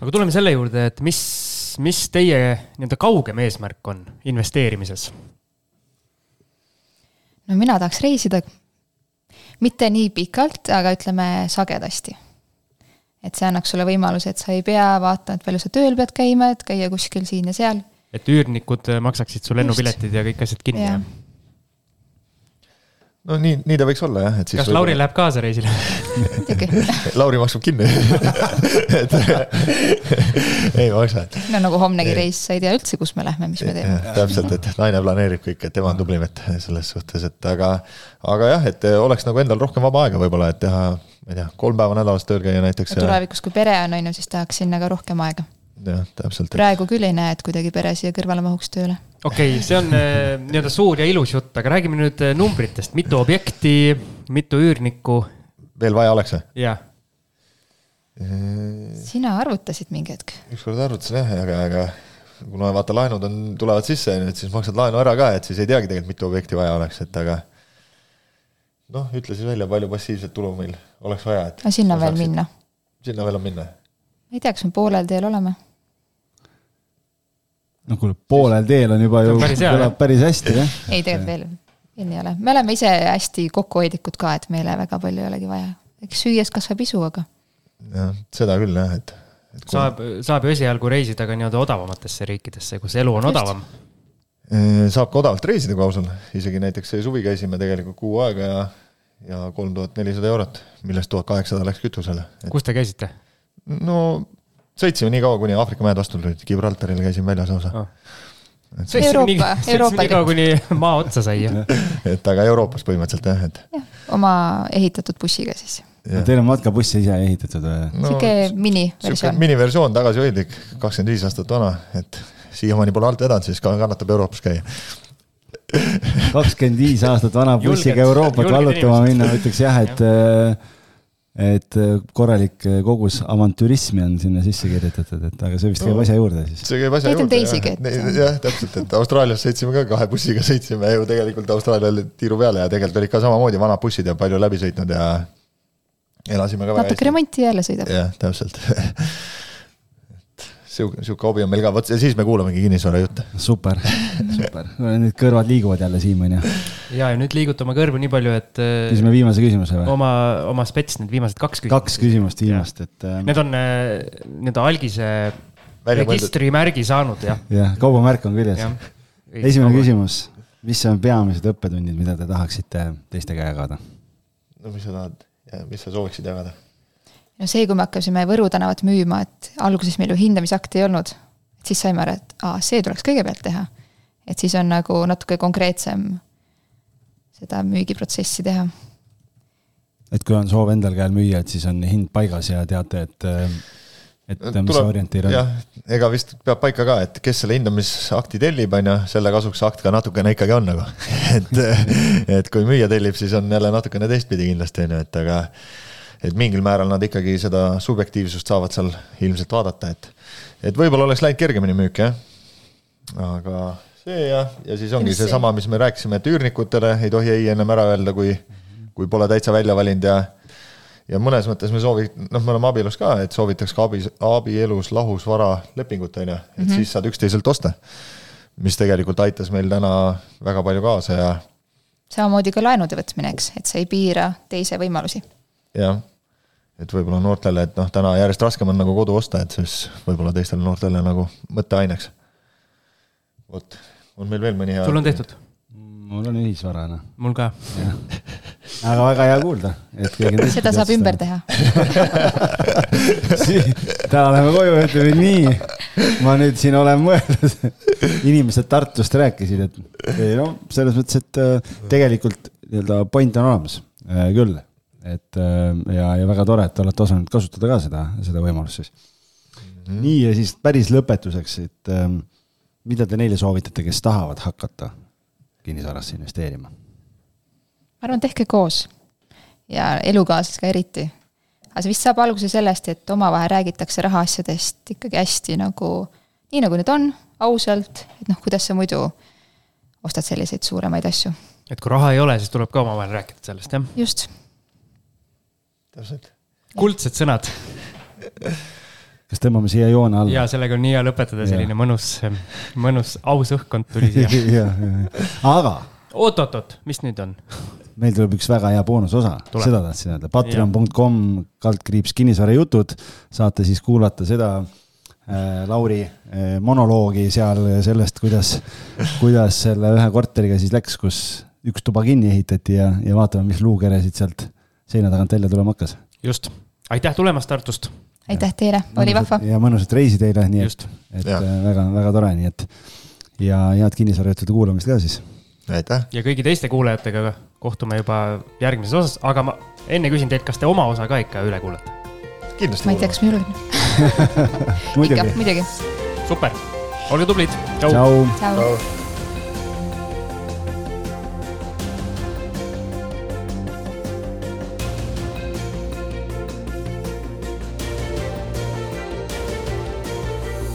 aga tuleme selle juurde, et mis, mis teie nii-öelda kaugem eesmärk on investeerimises? no mina tahaks reisida mitte nii pikalt, aga ütleme sagedasti. et see annaks sulle võimaluse, et sa ei pea vaatama, et palju sa tööl pead käima, et käia kuskil siin ja seal. et üürnikud maksaksid su lennupiletid ja kõik asjad kinni jah ja.? No nii, nii ta võiks olla jah, et siis kas Lauri läheb kaasa reisile? Lauri maksab kinni et ei maksa, no nagu homnegi reis, sa ei tea üldse, kus me lähme, mis me teeme. täpselt, et naine planeerib kõik, et tema on tublim, et selles suhtes, et aga, aga jah, et oleks nagu endal rohkem vaba aega võib-olla, et teha, ma ei tea, kolm päeva nädalas tööl käia näiteks ja tulevikus, kui pere on, on ju, siis tahaks sinna ka rohkem aega. jah, täpselt, praegu küll ei näe, et kuidagi pere siia kõrvale mahuks tööle. okei okay,, see on äh, nii-öelda suur ja ilus jutt, aga räägime nüüd äh, numbritest, mitu objekti, mitu üürnikku veel vaja oleks või? ja sina arvutasid mingi hetk. ükskord arvutasin jah, aga, aga kuna vaata laenud on, tulevad sisse, et siis maksad laenu ära ka, et siis ei teagi tegelikult, mitu objekti vaja oleks, et aga noh, ütle siis välja, palju passiivset tulu meil oleks vaja, et aga sinna veel. minna. sinna veel on minna. ei tea, kas me poolel teel oleme. No kuule, poolel teel on juba ju kõlab päris hästi jah. ei, tegelikult veel, veel ei ole. me oleme ise hästi kokkuhoidlikud ka, et meile väga palju ei olegi vaja. eks süües kasvab isu, aga jah, seda küll jah, et, et kui- saab, saab ju esialgu reisida ka nii-öelda odavamatesse riikidesse, kus elu on Just. odavam. Saab ka odavalt reisida, kui aus olla, isegi näiteks see suvi käisime tegelikult kuu aega ja ja kolm tuhat nelisada eurot, millest tuhat kaheksasada läks kütusele. kus te käisite no sõitsime nii kaua, kuni Aafrika mäed vastu tulid, Gibraltaril käisime väljas lausa et, Euroopa- Euroopa nii kaua, kuni maa otsa sai. et aga Euroopas põhimõtteliselt jah, et jah, oma ehitatud bussiga siis. Teil on matkabuss ise ehitatud või? no, sihuke miniversioon. miniversioon, tagasihoidlik, kakskümmend viis aastat vana, et siiamaani pole alt vedanud, siis ka kannatab Euroopas käia. kakskümmend viis aastat vana bussiga Euroopat vallutama minna, ma ütleks jah, et et korralik kogus avantürismi on sinna sisse kirjutatud, et aga see vist käib No. asja juurde siis. see käib asja Neid on juurde. teisigi, et- jah, täpselt, et Austraalias sõitsime ka kahe bussiga, sõitsime ju tegelikult Austraaliale tiiru peale ja tegelikult olid ka samamoodi vanad bussid ja palju läbi sõitnud ja elasime ka väga natuke remonti jälle sõidab. jah, täpselt. sihuke, sihuke hobi on meil ka, vot ja siis me kuulamegi kinnisvarajutte. super, super, nüüd kõrvad liiguvad jälle Siim onju. ja, ja nüüd liiguta oma kõrvu nii palju, et äh, küsime viimase küsimuse või? oma, oma spets need viimased kaks küsimust. kaks küsimust viimast, et äh, Need on äh, nii-öelda algise registrimärgi saanud jah. jah, kaubamärk on küljes jah.. esimene. küsimus, mis on peamised õppetunnid, mida te tahaksite teistega jagada? no mis sa tahad ja mis sa sooviksid jagada? no see, kui me hakkasime Võru tänavat müüma, et alguses meil ju hindamisakti ei olnud, et siis saime aru, et aa, see tuleks kõigepealt teha. et siis on nagu natuke konkreetsem seda müügiprotsessi teha. et kui on soov endal käel müüa, et siis on hind paigas ja teate, et, et mis see orientiir on? jah, ega vist peab paika ka, et kes selle hindamisakti tellib, on ju, selle kasuks akt ka natukene ikkagi on nagu. et, et kui müüja tellib, siis on jälle natukene teistpidi kindlasti on ju, et aga et mingil määral nad ikkagi seda subjektiivsust saavad seal ilmselt vaadata, et et võib-olla oleks läinud kergemini müük jah. aga see jah, ja siis ongi seesama, mis me rääkisime, et üürnikutele ei tohi ei ennem ära öelda, kui kui pole täitsa välja valinud ja ja mõnes mõttes me soovi-, noh, me oleme abielus ka, et soovitaks ka abi, abielus lahusvara lepingut, on ju, et mm -hmm. siis saad üksteiselt osta. mis tegelikult aitas meil täna väga palju kaasa ja, samamoodi ka laenude võtmine, eks, et sa ei piira teise võimalusi. jah. et võib-olla noortele, et noh, täna järjest raskem on nagu kodu osta, et siis võib-olla teistele noortele nagu mõtteaineks. vot, on meil veel mõni hea? sul on tehtud? mul on ühisvara, noh. mul ka. aga väga hea kuulda, et keegi on seda saab ümber teha. täna läheme koju, ütleme nii, ma nüüd siin olen mõelnud, inimesed Tartust rääkisid, et ei no selles mõttes, et äh, tegelikult nii-öelda point on olemas äh, küll. et äh, ja, ja väga tore, et te olete osanud kasutada ka seda, seda võimalust siis. nii ja siis päris lõpetuseks, et ähm, mida te neile soovitate, kes tahavad hakata kinnisvarasse investeerima? ma arvan, tehke koos ja elukaaslasega eriti. aga see vist saab alguse sellest, et omavahel räägitakse rahaasjadest ikkagi hästi nagu, nii nagu need on, ausalt, et noh, kuidas sa muidu ostad selliseid suuremaid asju, et kui raha ei ole, siis tuleb ka omavahel rääkida sellest, jah. just. täpselt. kuldsed sõnad kas tõmbame siia joone alla? ja sellega on nii hea lõpetada, selline mõnus, mõnus aus õhkkond tuli siia. aga oot-oot-oot, mis nüüd on? meil tuleb üks väga hea boonusosa, seda tahtsin öelda, patreon.com kaldkriips kinnisvarajutud, saate siis kuulata seda äh, Lauri äh, monoloogi seal sellest, kuidas, kuidas selle ühe korteriga siis läks, kus üks tuba kinni ehitati ja, ja vaatame, mis luukeresid sealt seina tagant välja tulema hakkas. just, aitäh tulemast Tartust. Aitäh teile, oli vahva. ja mõnusat reisi teile, nii et Just., et Jah. väga-väga tore, nii et ja head kinnisvarajutude kuulamist ka siis. aitäh. ja kõigi teiste kuulajatega kohtume juba järgmises osas, aga ma enne küsin teilt, kas te oma osa ka ikka üle kuulate? kindlasti. ma ei tea, kas ma julgen. ikka, muidugi, muidugi. super, olge tublid. tšau. tšau.